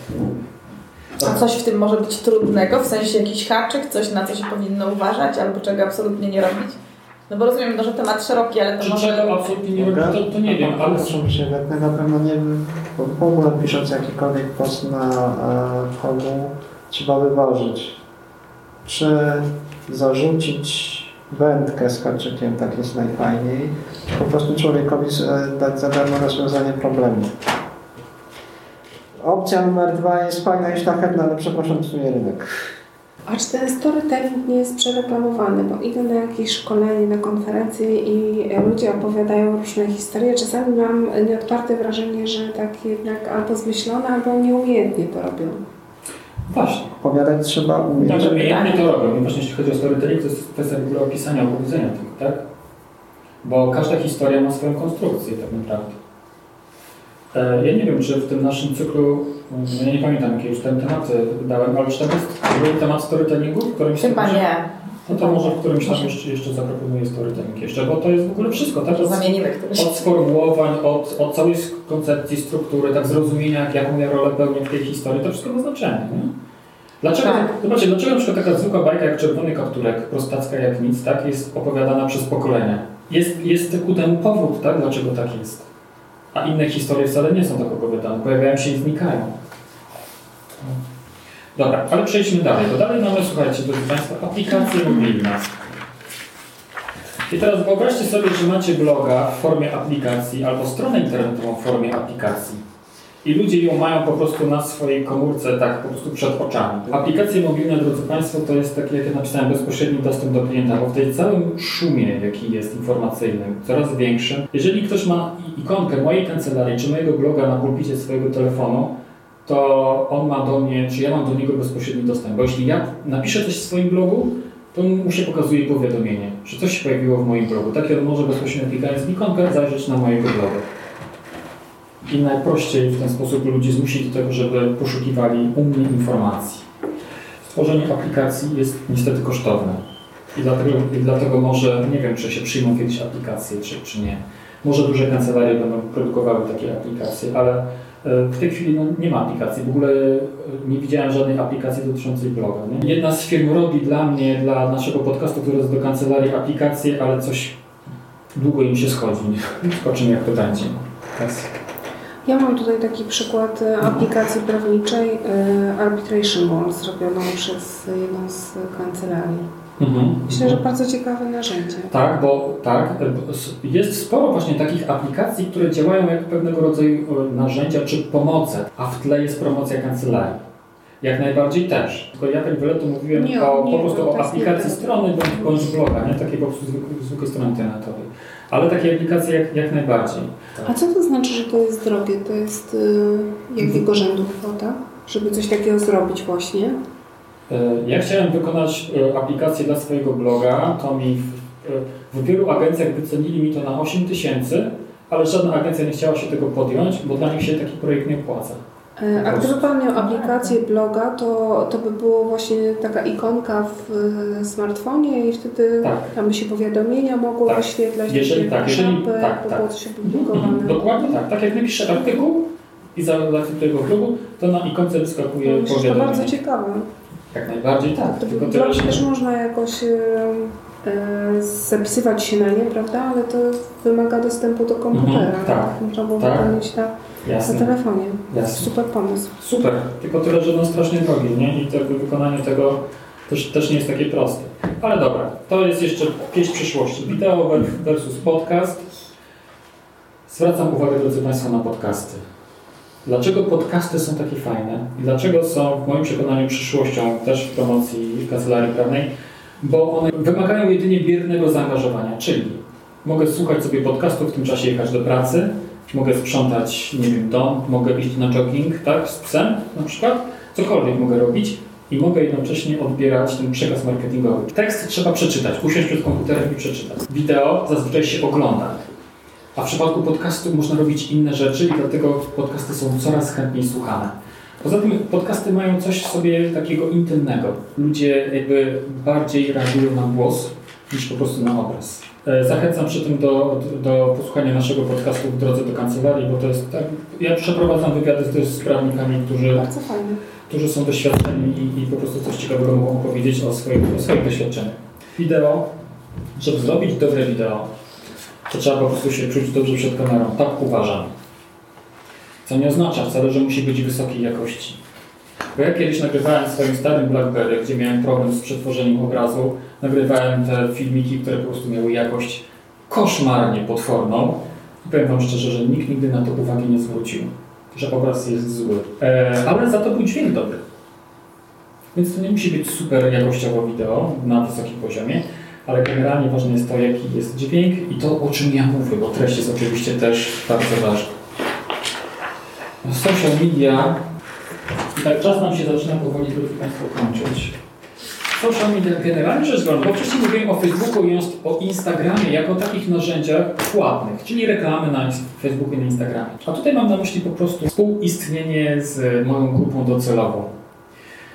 A coś w tym może być trudnego, w sensie jakiś haczyk, coś na co się powinno uważać, albo czego absolutnie nie robić? No bo rozumiem, no, że temat szeroki, ale to Czy może... czego absolutnie nie robić, to, to nie wiem, ale... Proszę się, na pewno nie w ogóle pisząc jakikolwiek post na e, blogu trzeba wyważyć. Czy zarzucić wędkę z haczykiem, tak jest najfajniej, po prostu człowiekowi e, dać za darmo rozwiązanie problemu. Opcja numer dwa jest fajna i szlachetna, ale przepraszam, psuje rynek. A czy ten storytelling nie jest przereklamowany? Bo idę na jakieś szkolenie, na konferencje i ludzie opowiadają różne historie. Czasami mam nieodparte wrażenie, że tak jednak albo zmyślone, albo nieumiejętnie to robią. Właśnie. Opowiadać trzeba umieć. Tak, umiejętnie to robią. I właśnie jeśli chodzi o storytelling, to jest kwestia w ogóle opisania, opowiedzenia tego, tak? Bo każda historia ma swoją konstrukcję tak naprawdę. E, Ja nie wiem, czy w tym naszym cyklu, ja nie pamiętam jakie już ten tematy dałem, ale czy tam jest był temat storytellingu? W którymś Chyba nie. No to może w którymś tam jeszcze, jeszcze zaproponuję storytelling jeszcze, bo to jest w ogóle wszystko, tak? Od, zamienimy któryś. od sformułowań, od, od całej koncepcji, struktury, tak zrozumienia, jak, jaką ja rolę pełnię w tej historii, to wszystko ma znaczenie, nie? Dlaczego, Tak. zobaczcie, dlaczego na przykład taka zwykła bajka jak Czerwony Kapturek, prostacka jak nic, tak, jest opowiadana przez pokolenia? Jest, jest ku temu powód, tak, dlaczego tak jest. A inne historie wcale nie są tak opowiadane, pojawiają się i znikają. Dobra, ale przejdźmy dalej, bo dalej mamy, słuchajcie, drodzy Państwo, aplikacje mobilne. I teraz wyobraźcie sobie, że macie bloga w formie aplikacji albo stronę internetową w formie aplikacji. I ludzie ją mają po prostu na swojej komórce, tak po prostu przed oczami. Aplikacje mobilne, drodzy Państwo, to jest takie, jak ja napisałem, bezpośredni dostęp do klienta, bo w tej całym szumie, jaki jest informacyjnym, coraz większym, jeżeli ktoś ma ikonkę mojej kancelarii czy mojego bloga na pulpicie swojego telefonu, to on ma do mnie, czy ja mam do niego bezpośredni dostęp. Bo jeśli ja napiszę coś w swoim blogu, to mu się pokazuje powiadomienie, że coś się pojawiło w moim blogu. Tak on może bezpośrednio klikając w ikonkę zajrzeć na mojego bloga. I najprościej w ten sposób ludzi zmusić do tego, żeby poszukiwali u mnie informacji. Stworzenie aplikacji jest niestety kosztowne. I dlatego, I dlatego może, nie wiem, czy się przyjmą kiedyś aplikacje, czy, czy nie. Może duże kancelarie będą produkowały takie aplikacje, ale e, w tej chwili no, nie ma aplikacji. W ogóle e, nie widziałem żadnej aplikacji dotyczącej bloga. Nie? Jedna z firm robi dla mnie, dla naszego podcastu, który jest do kancelarii, aplikacje, ale coś długo im się schodzi. Nie? Zobaczymy, jak będzie. Teraz. Ja mam tutaj taki przykład e, aplikacji prawniczej e, Arbitration Ball zrobioną przez jedną z kancelarii. Mhm. Myślę, że bardzo ciekawe narzędzie. Tak, bo tak, e, jest sporo właśnie takich aplikacji, które działają jak pewnego rodzaju narzędzia czy pomoce, a w tle jest promocja kancelarii. Jak najbardziej też. Tylko ja tak wiele tu mówiłem Nie, o, nie, po prostu to o aplikacji nie strony bądź, bądź bloga, nie? takiej po prostu zwykłej, zwykłej strony internetowej. Ale takie aplikacje jak, jak najbardziej. A co to znaczy, że to jest drogie? To jest y, jakiego rzędu kwota? Żeby coś takiego zrobić właśnie? E, Ja chciałem wykonać e, aplikację dla swojego bloga, to mi w, e, w wielu agencjach wycenili mi to na 8 tysięcy, ale żadna agencja nie chciała się tego podjąć, bo dla nich się taki projekt nie opłaca. E, A gdyby Pan miał aplikację bloga, to, to by było właśnie taka ikonka w e, smartfonie i wtedy Tak. tam by się powiadomienia mogło Tak. wyświetlać, Jeżeli- tak, jeżeli- tak, tak. było coś opublikowane. Dokładnie tak. Tak jak napiszę artykuł i zaakceptuję go w blogu, to na ikonce wyskakuje No, że to powiadomienie. bardzo ciekawe. Jak najbardziej tak. To Tylko blog też można jakoś e, e, zapisywać się na nie, prawda? Ale to wymaga dostępu do komputera. Mhm, tak. Można było Tak. wypełnić na, na Jasne. telefonie. Jasne. Super pomysł. Super, tylko tyle, że no strasznie drogi, nie? I to jakby wykonanie tego też, też nie jest takie proste. Ale dobra, to jest jeszcze pieśń przyszłości. Wideo versus podcast. Zwracam uwagę, drodzy Państwo, na podcasty. Dlaczego podcasty są takie fajne i dlaczego są w moim przekonaniu przyszłością też w promocji kancelarii prawnej? Bo one wymagają jedynie biernego zaangażowania, czyli mogę słuchać sobie podcastu, w tym czasie jechać do pracy, mogę sprzątać, nie wiem, dom, mogę iść na jogging, tak, z psem na przykład, cokolwiek mogę robić i mogę jednocześnie odbierać ten przekaz marketingowy. Tekst trzeba przeczytać, usiąść przed komputerem i przeczytać. Wideo zazwyczaj się ogląda. A w przypadku podcastu można robić inne rzeczy i dlatego podcasty są coraz chętniej słuchane. Poza tym podcasty mają coś w sobie takiego intymnego. Ludzie jakby bardziej reagują na głos niż po prostu na obraz. E, Zachęcam przy tym do, do posłuchania naszego podcastu w drodze do kancelarii, bo to jest tak. Ja przeprowadzam wywiady też z prawnikami, którzy którzy są doświadczeni i, i po prostu coś ciekawego mogą powiedzieć o swoich, o swoich doświadczeniach. Wideo, żeby zrobić dobre wideo, to trzeba po prostu się czuć dobrze przed kamerą. Tak uważam. Co nie oznacza wcale, że musi być wysokiej jakości. Bo ja kiedyś nagrywałem w swoim starym Blackberry, gdzie miałem problem z przetworzeniem obrazu, nagrywałem te filmiki, które po prostu miały jakość koszmarnie potworną. I powiem Wam szczerze, że nikt nigdy na to uwagi nie zwrócił, że obraz jest zły. E, ale za to był dźwięk dobry. Więc to nie musi być super jakościowo wideo na wysokim poziomie, ale generalnie ważne jest to, jaki jest dźwięk i to, o czym ja mówię, bo treść jest oczywiście też bardzo ważna. Social media, i tak czas nam się zaczyna powoli, drodzy Państwo, kończyć. Social media generalnie rzecz biorąc, bo wcześniej mówiłem o Facebooku i o Instagramie jako takich narzędziach płatnych, czyli reklamy na Facebooku i na Instagramie. A tutaj mam na myśli po prostu współistnienie z moją grupą docelową.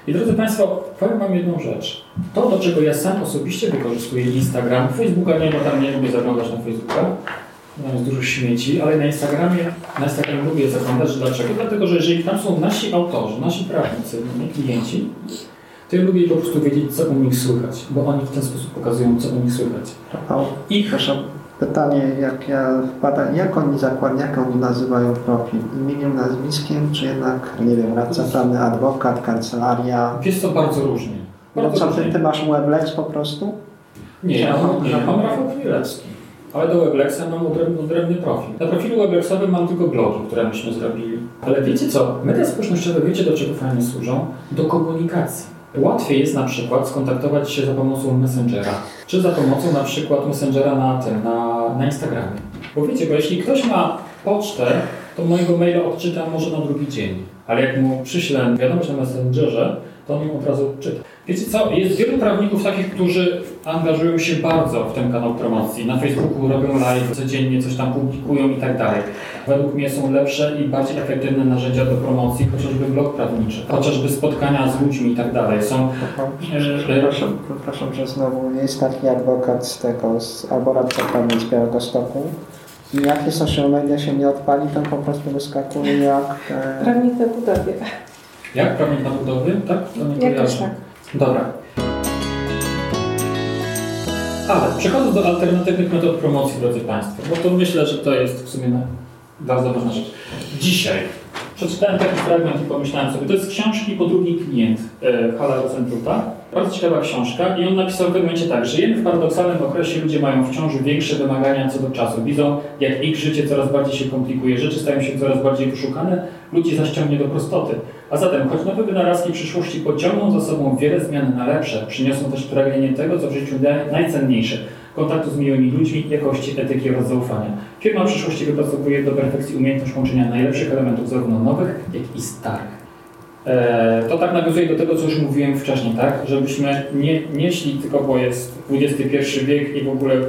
I drodzy Państwo, powiem Wam jedną rzecz. To, do czego ja sam osobiście wykorzystuję Instagram, Facebooka nie, bo tam nie lubię zaglądać na Facebooka, tam jest dużo śmieci, ale na Instagramie, na Instagramie lubię zaglądać. Dlaczego? Dlatego, że jeżeli tam są nasi autorzy, nasi prawnicy, nie klienci, to ja lubię po prostu wiedzieć, co u nich słychać, bo oni w ten sposób pokazują, co u nich słychać. Rafał, proszę, pytanie, jak ja wpada, jak oni zakładają, jak oni nazywają profil? Imieniem, nazwiskiem, czy jednak, nie wiem, radca prawny, adwokat, kancelaria? Jest to bardzo różnie. No Bardzo co, ty, ty masz Weblex po prostu? Nie, ja mam, ja mam Rafał Chmielewski. Ale do Weblexa mam odrębny, odrębny profil. Na profilu Weblexowym mam tylko blogi, które myśmy zrobili. Ale wiecie co? Media społecznościowe, wiecie do czego fajnie służą? Do komunikacji. Łatwiej jest na przykład skontaktować się za pomocą Messengera, czy za pomocą na przykład Messengera na tym, na, na Instagramie. Bo wiecie, bo jeśli ktoś ma pocztę, to mojego maila odczyta może na drugi dzień. Ale jak mu przyślę wiadomość na Messengerze, to on ją od razu czyta. Wiecie co, jest wielu prawników takich, którzy angażują się bardzo w ten kanał promocji. Na Facebooku robią live, codziennie coś tam publikują i tak dalej. Według mnie są lepsze i bardziej efektywne narzędzia do promocji, chociażby blog prawniczy, chociażby spotkania z ludźmi i tak dalej. Są e, Przepraszam, przepraszam, że znowu jest taki adwokat z tego, z, albo radca prawny z Białego Stoku. I jakie social media się nie odpali, to po prostu wyskakuje jak... E, Prawnik na budowie. Jak na budowie, tak? To nie Jakoś tak. Dobra. Ale przechodząc do alternatywnych metod promocji, drodzy Państwo, bo to myślę, że to jest w sumie bardzo ważna rzecz. Dzisiaj przeczytałem taki fragment i pomyślałem sobie, to jest z książki po drugi klient e, Hala Rosentrupa. Bardzo ciekawa książka i on napisał w pewnym momencie tak, żyjemy w paradoksalnym okresie, ludzie mają wciąż większe wymagania co do czasu. Widzą, jak ich życie coraz bardziej się komplikuje, rzeczy stają się coraz bardziej wyszukane, ludzi zaś ciągnie do prostoty. A zatem, choć nowe wynalazki przyszłości pociągną za sobą wiele zmian na lepsze, przyniosą też pragnienie tego, co w życiu naj- najcenniejsze. Kontaktu z miłymi ludźmi, jakości, etyki oraz zaufania. Firma przyszłości wypracowuje do perfekcji umiejętność łączenia najlepszych elementów zarówno nowych, jak i starych. E, to tak nawiązuje do tego, co już mówiłem wcześniej, tak? Żebyśmy nie, nie szli tylko, bo jest XXI wiek i w ogóle e,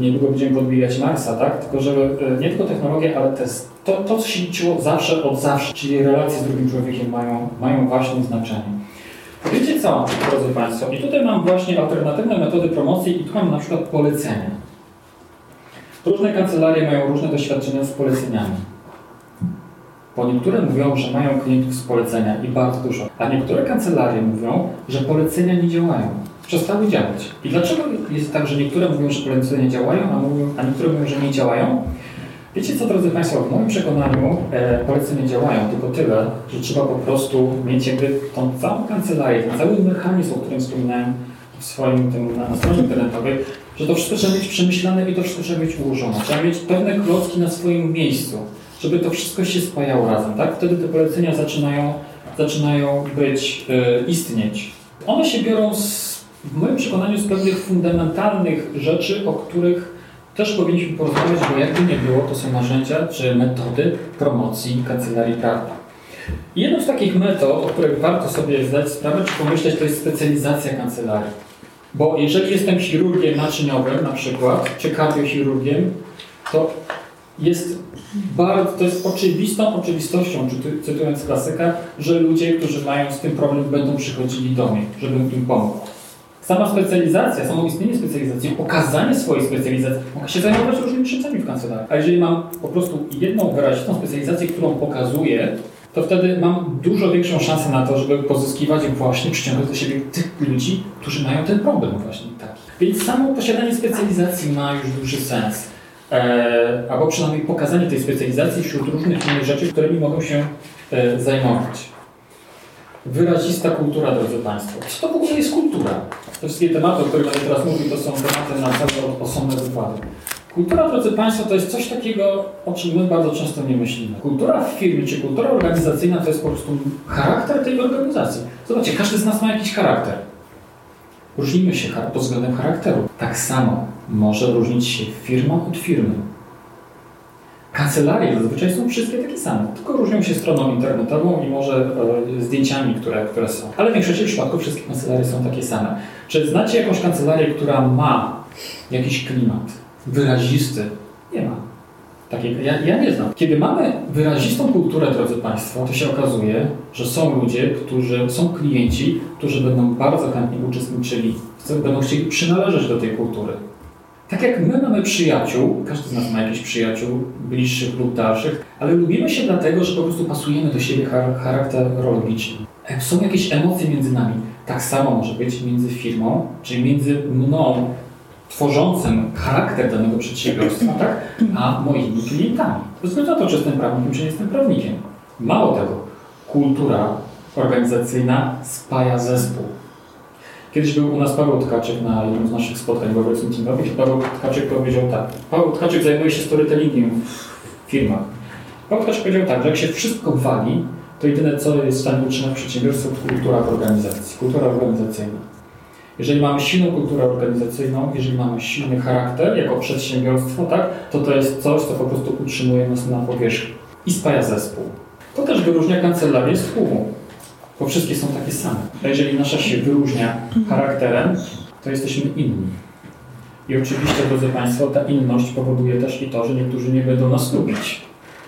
niedługo będziemy podbijać Marsa, tak? Tylko żeby e, nie tylko technologia, ale też to, to, co się liczyło zawsze od zawsze, czyli relacje z drugim człowiekiem mają, mają właśnie znaczenie. Wiecie co, drodzy Państwo, i tutaj mam właśnie alternatywne metody promocji i tu mam na przykład polecenia. Różne kancelarie mają różne doświadczenia z poleceniami. Bo niektóre mówią, że mają klientów z polecenia i bardzo dużo, a niektóre kancelarie mówią, że polecenia nie działają. Przestały działać. I dlaczego jest tak, że niektóre mówią, że polecenia działają, a, mówią, a niektóre mówią, że nie działają? Wiecie co, drodzy Państwo, w moim przekonaniu e, działają, tylko tyle, że trzeba po prostu mieć jakby tą całą kancelarię, ten cały mechanizm, o którym wspominałem w swoim tym, na, na stronie internetowej, że to wszystko trzeba mieć przemyślane i to wszystko trzeba mieć ułożone. Trzeba mieć pewne klocki na swoim miejscu, żeby to wszystko się spajało razem, tak? Wtedy te polecenia zaczynają, zaczynają być, e, istnieć. One się biorą z, w moim przekonaniu z pewnych fundamentalnych rzeczy, o których też powinniśmy porozmawiać, bo jakby nie było, to są narzędzia czy metody promocji kancelarii prawnej. Jedną z takich metod, o których warto sobie zdać sprawę, czy pomyśleć, to jest specjalizacja kancelarii. Bo jeżeli jestem chirurgiem naczyniowym na przykład, czy kardiochirurgiem, to jest bardzo, to jest oczywistą oczywistością, czy cytując klasyka, że ludzie, którzy mają z tym problem, będą przychodzili do mnie, żebym im pomógł. Sama specjalizacja, samo istnienie specjalizacji, pokazanie swojej specjalizacji, mogę się zajmować różnymi rzeczami w kancelarii. A jeżeli mam po prostu jedną wyrazistą specjalizację, którą pokazuję, to wtedy mam dużo większą szansę na to, żeby pozyskiwać właśnie przyciągać do siebie tych ludzi, którzy mają ten problem właśnie taki. Więc samo posiadanie specjalizacji ma już duży sens. E, albo przynajmniej pokazanie tej specjalizacji wśród różnych innych rzeczy, którymi mogą się e, zajmować. Wyrazista kultura, drodzy Państwo. Co to w ogóle jest kultura? Te wszystkie tematy, o których będę teraz mówił, to są tematy na całe osobne wykłady. Kultura, drodzy Państwo, to jest coś takiego, o czym my bardzo często nie myślimy. Kultura w firmie, czy kultura organizacyjna to jest po prostu charakter tej organizacji. Zobaczcie, każdy z nas ma jakiś charakter. Różnimy się pod względem charakteru. Tak samo może różnić się firma od firmy. Kancelarie zazwyczaj są wszystkie takie same, tylko różnią się stroną internetową i może e, zdjęciami, które, które są. Ale w większości przypadków wszystkie kancelarie są takie same. Czy znacie jakąś kancelarię, która ma jakiś klimat wyrazisty? Nie ma. Takiego, ja, ja nie znam. Kiedy mamy wyrazistą kulturę, drodzy Państwo, to się okazuje, że są ludzie, którzy są klienci, którzy będą bardzo chętnie uczestniczyli, będą chcieli przynależeć do tej kultury. Tak jak my mamy przyjaciół, każdy z nas ma jakichś przyjaciół, bliższych lub dalszych, ale lubimy się dlatego, że po prostu pasujemy do siebie charakterologicznie. Są jakieś emocje między nami. Tak samo może być między firmą, czyli między mną, tworzącym charakter danego przedsiębiorstwa, tak, a moimi klientami. Bez względu na to, czy jestem prawnikiem, czy nie jestem prawnikiem. Mało tego, kultura organizacyjna spaja zespół. Kiedyś był u nas Paweł Tkaczyk na jednym z naszych spotkań w obecnym teamowych i Paweł Tkaczyk powiedział tak. Paweł Tkaczyk zajmuje się storytellingiem w firmach. Paweł Tkaczyk powiedział tak, że jak się wszystko wali, to jedyne co jest w stanie utrzymać przedsiębiorstwo to kultura organizacji, kultura organizacyjna. Jeżeli mamy silną kulturę organizacyjną, jeżeli mamy silny charakter jako przedsiębiorstwo, tak, to to jest coś, co po prostu utrzymuje nas na powierzchni i spaja zespół. To też wyróżnia kancelarię z tłumu bo wszystkie są takie same. A jeżeli nasza się wyróżnia charakterem, to jesteśmy inni. I oczywiście, drodzy Państwo, ta inność powoduje też i to, że niektórzy nie będą nas lubić.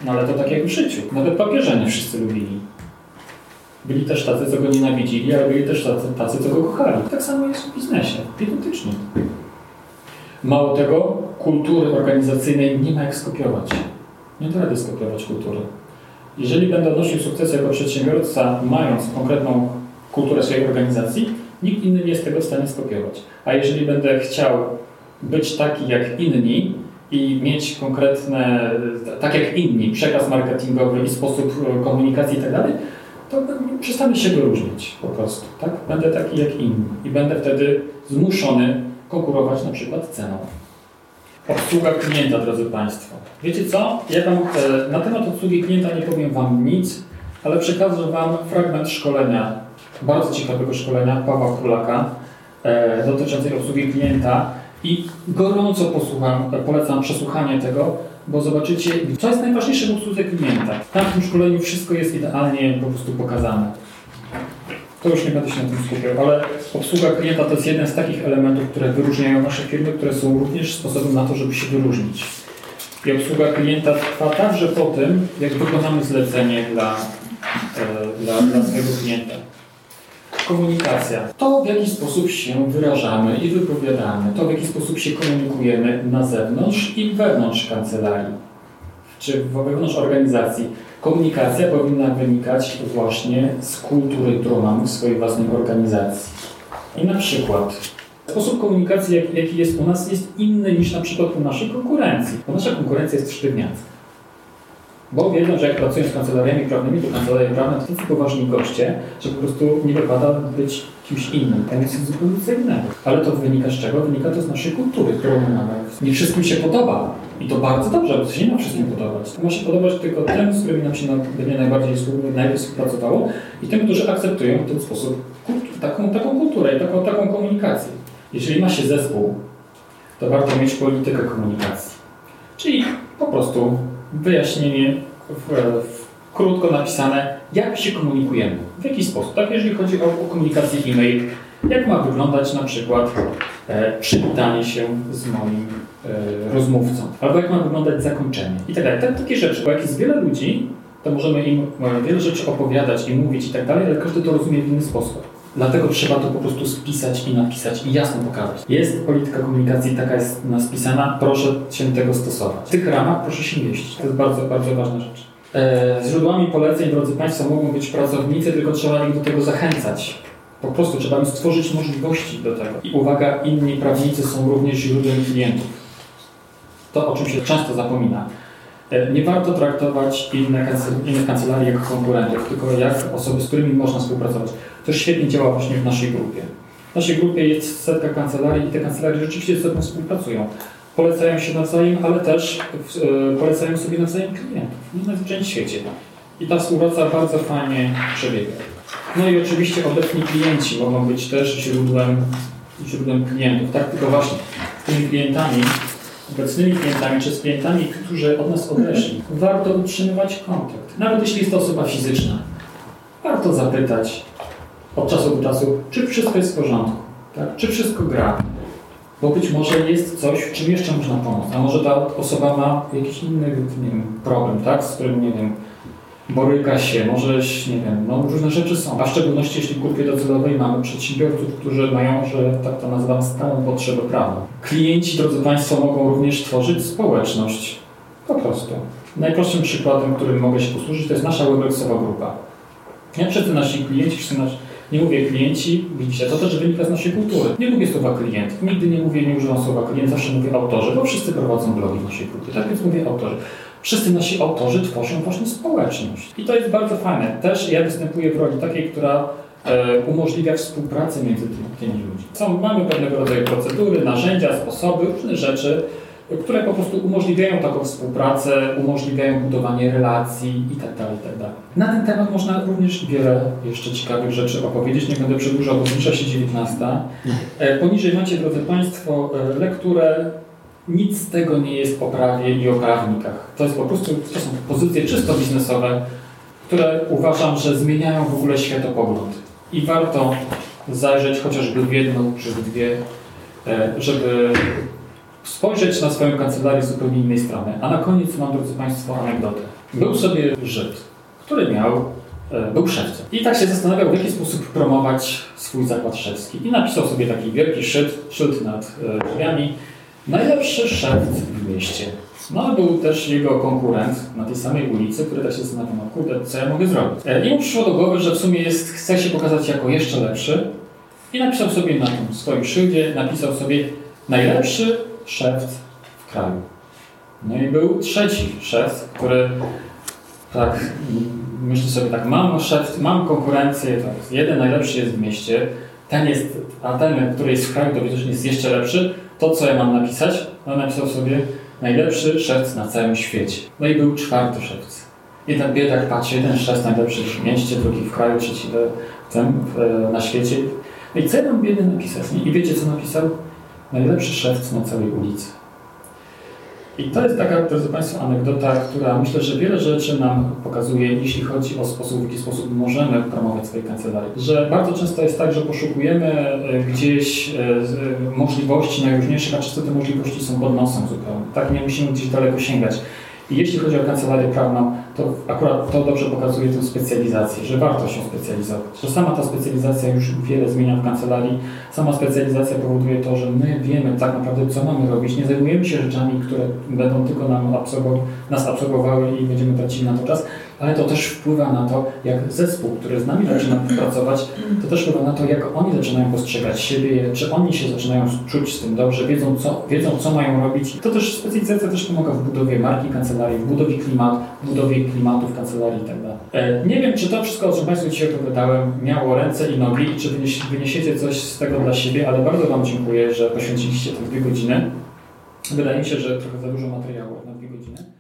No ale to tak jak w życiu. Nawet papieża nie wszyscy lubili. Byli też tacy, co go nienawidzili, ale byli też tacy, tacy co go kochali. Tak samo jest w biznesie, identycznie. Mało tego, kultury organizacyjnej nie ma jak skopiować. Nie da rady skopiować kultury. Jeżeli będę odnosił sukces jako przedsiębiorca, mając konkretną kulturę swojej organizacji, nikt inny nie jest tego w stanie skopiować. A jeżeli będę chciał być taki jak inni i mieć konkretne, tak jak inni, przekaz marketingowy i sposób e, komunikacji itd., tak to przestanę się wyróżnić po prostu. Tak? Będę taki jak inni i będę wtedy zmuszony konkurować na przykład ceną. Obsługa klienta, drodzy Państwo. Wiecie co? Ja Wam e, na temat obsługi klienta nie powiem Wam nic, ale przekażę Wam fragment szkolenia, bardzo ciekawego szkolenia Pawła Królaka e, dotyczącej obsługi klienta i gorąco posłucham, polecam przesłuchanie tego, bo zobaczycie, co jest najważniejsze w obsłudze klienta. Tam w tym szkoleniu wszystko jest idealnie po prostu pokazane to już nie będę się na tym skupiał, ale obsługa klienta to jest jeden z takich elementów, które wyróżniają nasze firmy, które są również sposobem na to, żeby się wyróżnić. I obsługa klienta trwa także po tym, jak wykonamy zlecenie dla, e, dla, dla swojego klienta. Komunikacja. To, w jaki sposób się wyrażamy i wypowiadamy, to, w jaki sposób się komunikujemy na zewnątrz i wewnątrz kancelarii, czy wewnątrz organizacji Komunikacja powinna wynikać właśnie z kultury, którą mamy w swojej własnej organizacji. I na przykład sposób komunikacji, jaki jest u nas, jest inny niż na przykład u naszej konkurencji, bo nasza konkurencja jest sztywniacka. Bo wiedzą, że jak pracują z kancelariami prawnymi, to kancelarie prawne to tacy poważni goście, że po prostu nie wypada być kimś innym. Tam jest zupełnie innego. Ale to wynika z czego? Wynika to z naszej kultury, którą mamy. Nie wszystkim się podoba. I to bardzo dobrze, bo to się nie ma wszystkim podobać. To ma się podobać tylko tym, z którymi nam się będzie najbardziej, współpracowało i tym, którzy akceptują w ten sposób taką, taką kulturę i taką, taką komunikację. Jeżeli ma się zespół, to warto mieć politykę komunikacji. Czyli po prostu wyjaśnienie w, w, krótko napisane, jak się komunikujemy, w jaki sposób. Tak, jeżeli chodzi o, o komunikację e-mail, jak ma wyglądać na przykład e, przywitanie się z moim e, rozmówcą, albo jak ma wyglądać zakończenie i tak dalej. Tak, takie rzeczy, bo jak jest wiele ludzi, to możemy im e, wiele rzeczy opowiadać i mówić i tak dalej, ale każdy to rozumie w inny sposób. Dlatego trzeba to po prostu spisać i napisać i jasno pokazać. Jest polityka komunikacji, taka jest naspisana, proszę się tego stosować. W tych ramach proszę się mieścić. To jest bardzo, bardzo ważna rzecz. E, źródłami poleceń, drodzy Państwo, mogą być pracownicy, tylko trzeba ich do tego zachęcać. Po prostu trzeba im stworzyć możliwości do tego. I uwaga, inni prawnicy są również źródłem klientów. To, o czym się często zapomina. E, nie warto traktować innych kancelarii jak konkurentów, tylko jak osoby, z którymi można współpracować. To świetnie działa właśnie w naszej grupie. W naszej grupie jest setka kancelarii i te kancelarie rzeczywiście ze sobą współpracują. Polecają się nawzajem, ale też e, polecają sobie nawzajem klientów. Nie na zwyczajnym świecie. I ta współpraca bardzo fajnie przebiega. No i oczywiście obecni klienci mogą być też źródłem, źródłem klientów. Tak, tylko właśnie z tymi klientami, obecnymi klientami, czy z klientami, którzy od nas odeszli, warto utrzymywać kontakt. Nawet jeśli jest to osoba fizyczna. Warto zapytać od czasu do czasu, czy wszystko jest w porządku, tak? czy wszystko gra. Bo być może jest coś, w czym jeszcze można pomóc. A może ta osoba ma jakiś inny nie wiem, problem, tak? z którym, nie wiem, boryka się, może, nie wiem, no różne rzeczy są. A w szczególności jeśli w grupie docelowej mamy przedsiębiorców, którzy mają, że tak to nazywam, stałą potrzebę prawną. Klienci, drodzy Państwo, mogą również tworzyć społeczność. Po prostu. Najprostszym przykładem, którym mogę się posłużyć, to jest nasza Webexowa grupa. Ja wszyscy nasi klienci, wszyscy nasi nie mówię klienci, widzicie, to też wynika z naszej kultury. Nie lubię słowa klient. Nigdy nie mówię, nie używam słowa klient, zawsze mówię autorzy, bo wszyscy prowadzą blogi w naszej grupie. Tak więc mówię autorzy. Wszyscy nasi autorzy tworzą właśnie społeczność. I to jest bardzo fajne. Też ja występuję w roli takiej, która e, umożliwia współpracę między tymi, ludźmi. Są, mamy pewnego rodzaju procedury, narzędzia, sposoby, różne rzeczy, które po prostu umożliwiają taką współpracę, umożliwiają budowanie relacji itd. Tak itd. Tak Na ten temat można również wiele jeszcze ciekawych rzeczy opowiedzieć. Nie będę przedłużał, bo zbliża się 19. E, poniżej macie, drodzy Państwo, e, lekturę nic z tego nie jest o prawie i o prawnikach. To jest po prostu, to są pozycje czysto biznesowe, które uważam, że zmieniają w ogóle światopogląd. I warto zajrzeć chociażby w jedną czy w dwie, e, żeby spojrzeć na swoją kancelarię z zupełnie innej strony. A na koniec mam, drodzy Państwo, anegdotę. Był sobie Żyd, który miał, e, był szewcem. I tak się zastanawiał, w jaki sposób promować swój zakład szewski. I napisał sobie taki wielki szyld, szyld nad e, drzwiami. Najlepszy szewc w mieście. No był też jego konkurent na tej samej ulicy, który tak się zastanawiał, no kurde, co ja mogę zrobić? E, I mu przyszło do głowy, że w sumie jest, chce się pokazać jako jeszcze lepszy i napisał sobie na tym swoim szyldzie, napisał sobie najlepszy szewc w kraju. No i był trzeci szewc, który tak myśli sobie tak, mam szewc, mam konkurencję, jeden najlepszy jest w mieście, ten jest, a ten, który jest w kraju, to widocznie jest jeszcze lepszy. To, co ja mam napisać, no napisał sobie najlepszy szewc na całym świecie. No i był czwarty szewc. I ten biedak patrzy, jeden szewc najlepszy w mieście, drugi w kraju, trzeci w tym, na świecie. No i co ja mam biedny napisać? I wiecie, co napisał? najlepszy szewc na całej ulicy. I to jest taka, drodzy Państwo, anegdota, która myślę, że wiele rzeczy nam pokazuje, jeśli chodzi o sposób, w jaki sposób możemy promować swoje kancelarie. Że bardzo często jest tak, że poszukujemy e, gdzieś e, możliwości najróżniejszych, a często te możliwości są pod nosem zupełnie. Tak, nie musimy gdzieś daleko sięgać. I jeśli chodzi o kancelarię prawną, to akurat to dobrze pokazuje tę specjalizację, że warto się specjalizować. Że sama ta specjalizacja już wiele zmienia w kancelarii. Sama specjalizacja powoduje to, że my wiemy tak naprawdę, co mamy robić. Nie zajmujemy się rzeczami, które będą tylko nam absorbowały, nas absorbowały i będziemy tracili na to czas, ale to też wpływa na to, jak zespół, który z nami zaczyna pracować, to też wpływa na to, jak oni zaczynają postrzegać siebie, czy oni się zaczynają czuć z tym dobrze, wiedzą co, wiedzą, co mają robić. To też specjalizacja też pomaga w budowie marki kancelarii, w budowie klimatu, w budowie klimatu w kancelarii itd. Tak e, nie wiem, czy to wszystko, o czym Państwu dzisiaj opowiadałem, miało ręce i nogi czy wyniesiecie coś z tego dla siebie, ale bardzo Wam dziękuję, że poświęciliście te dwie godziny. Wydaje mi się, że trochę za dużo materiału na dwie godziny.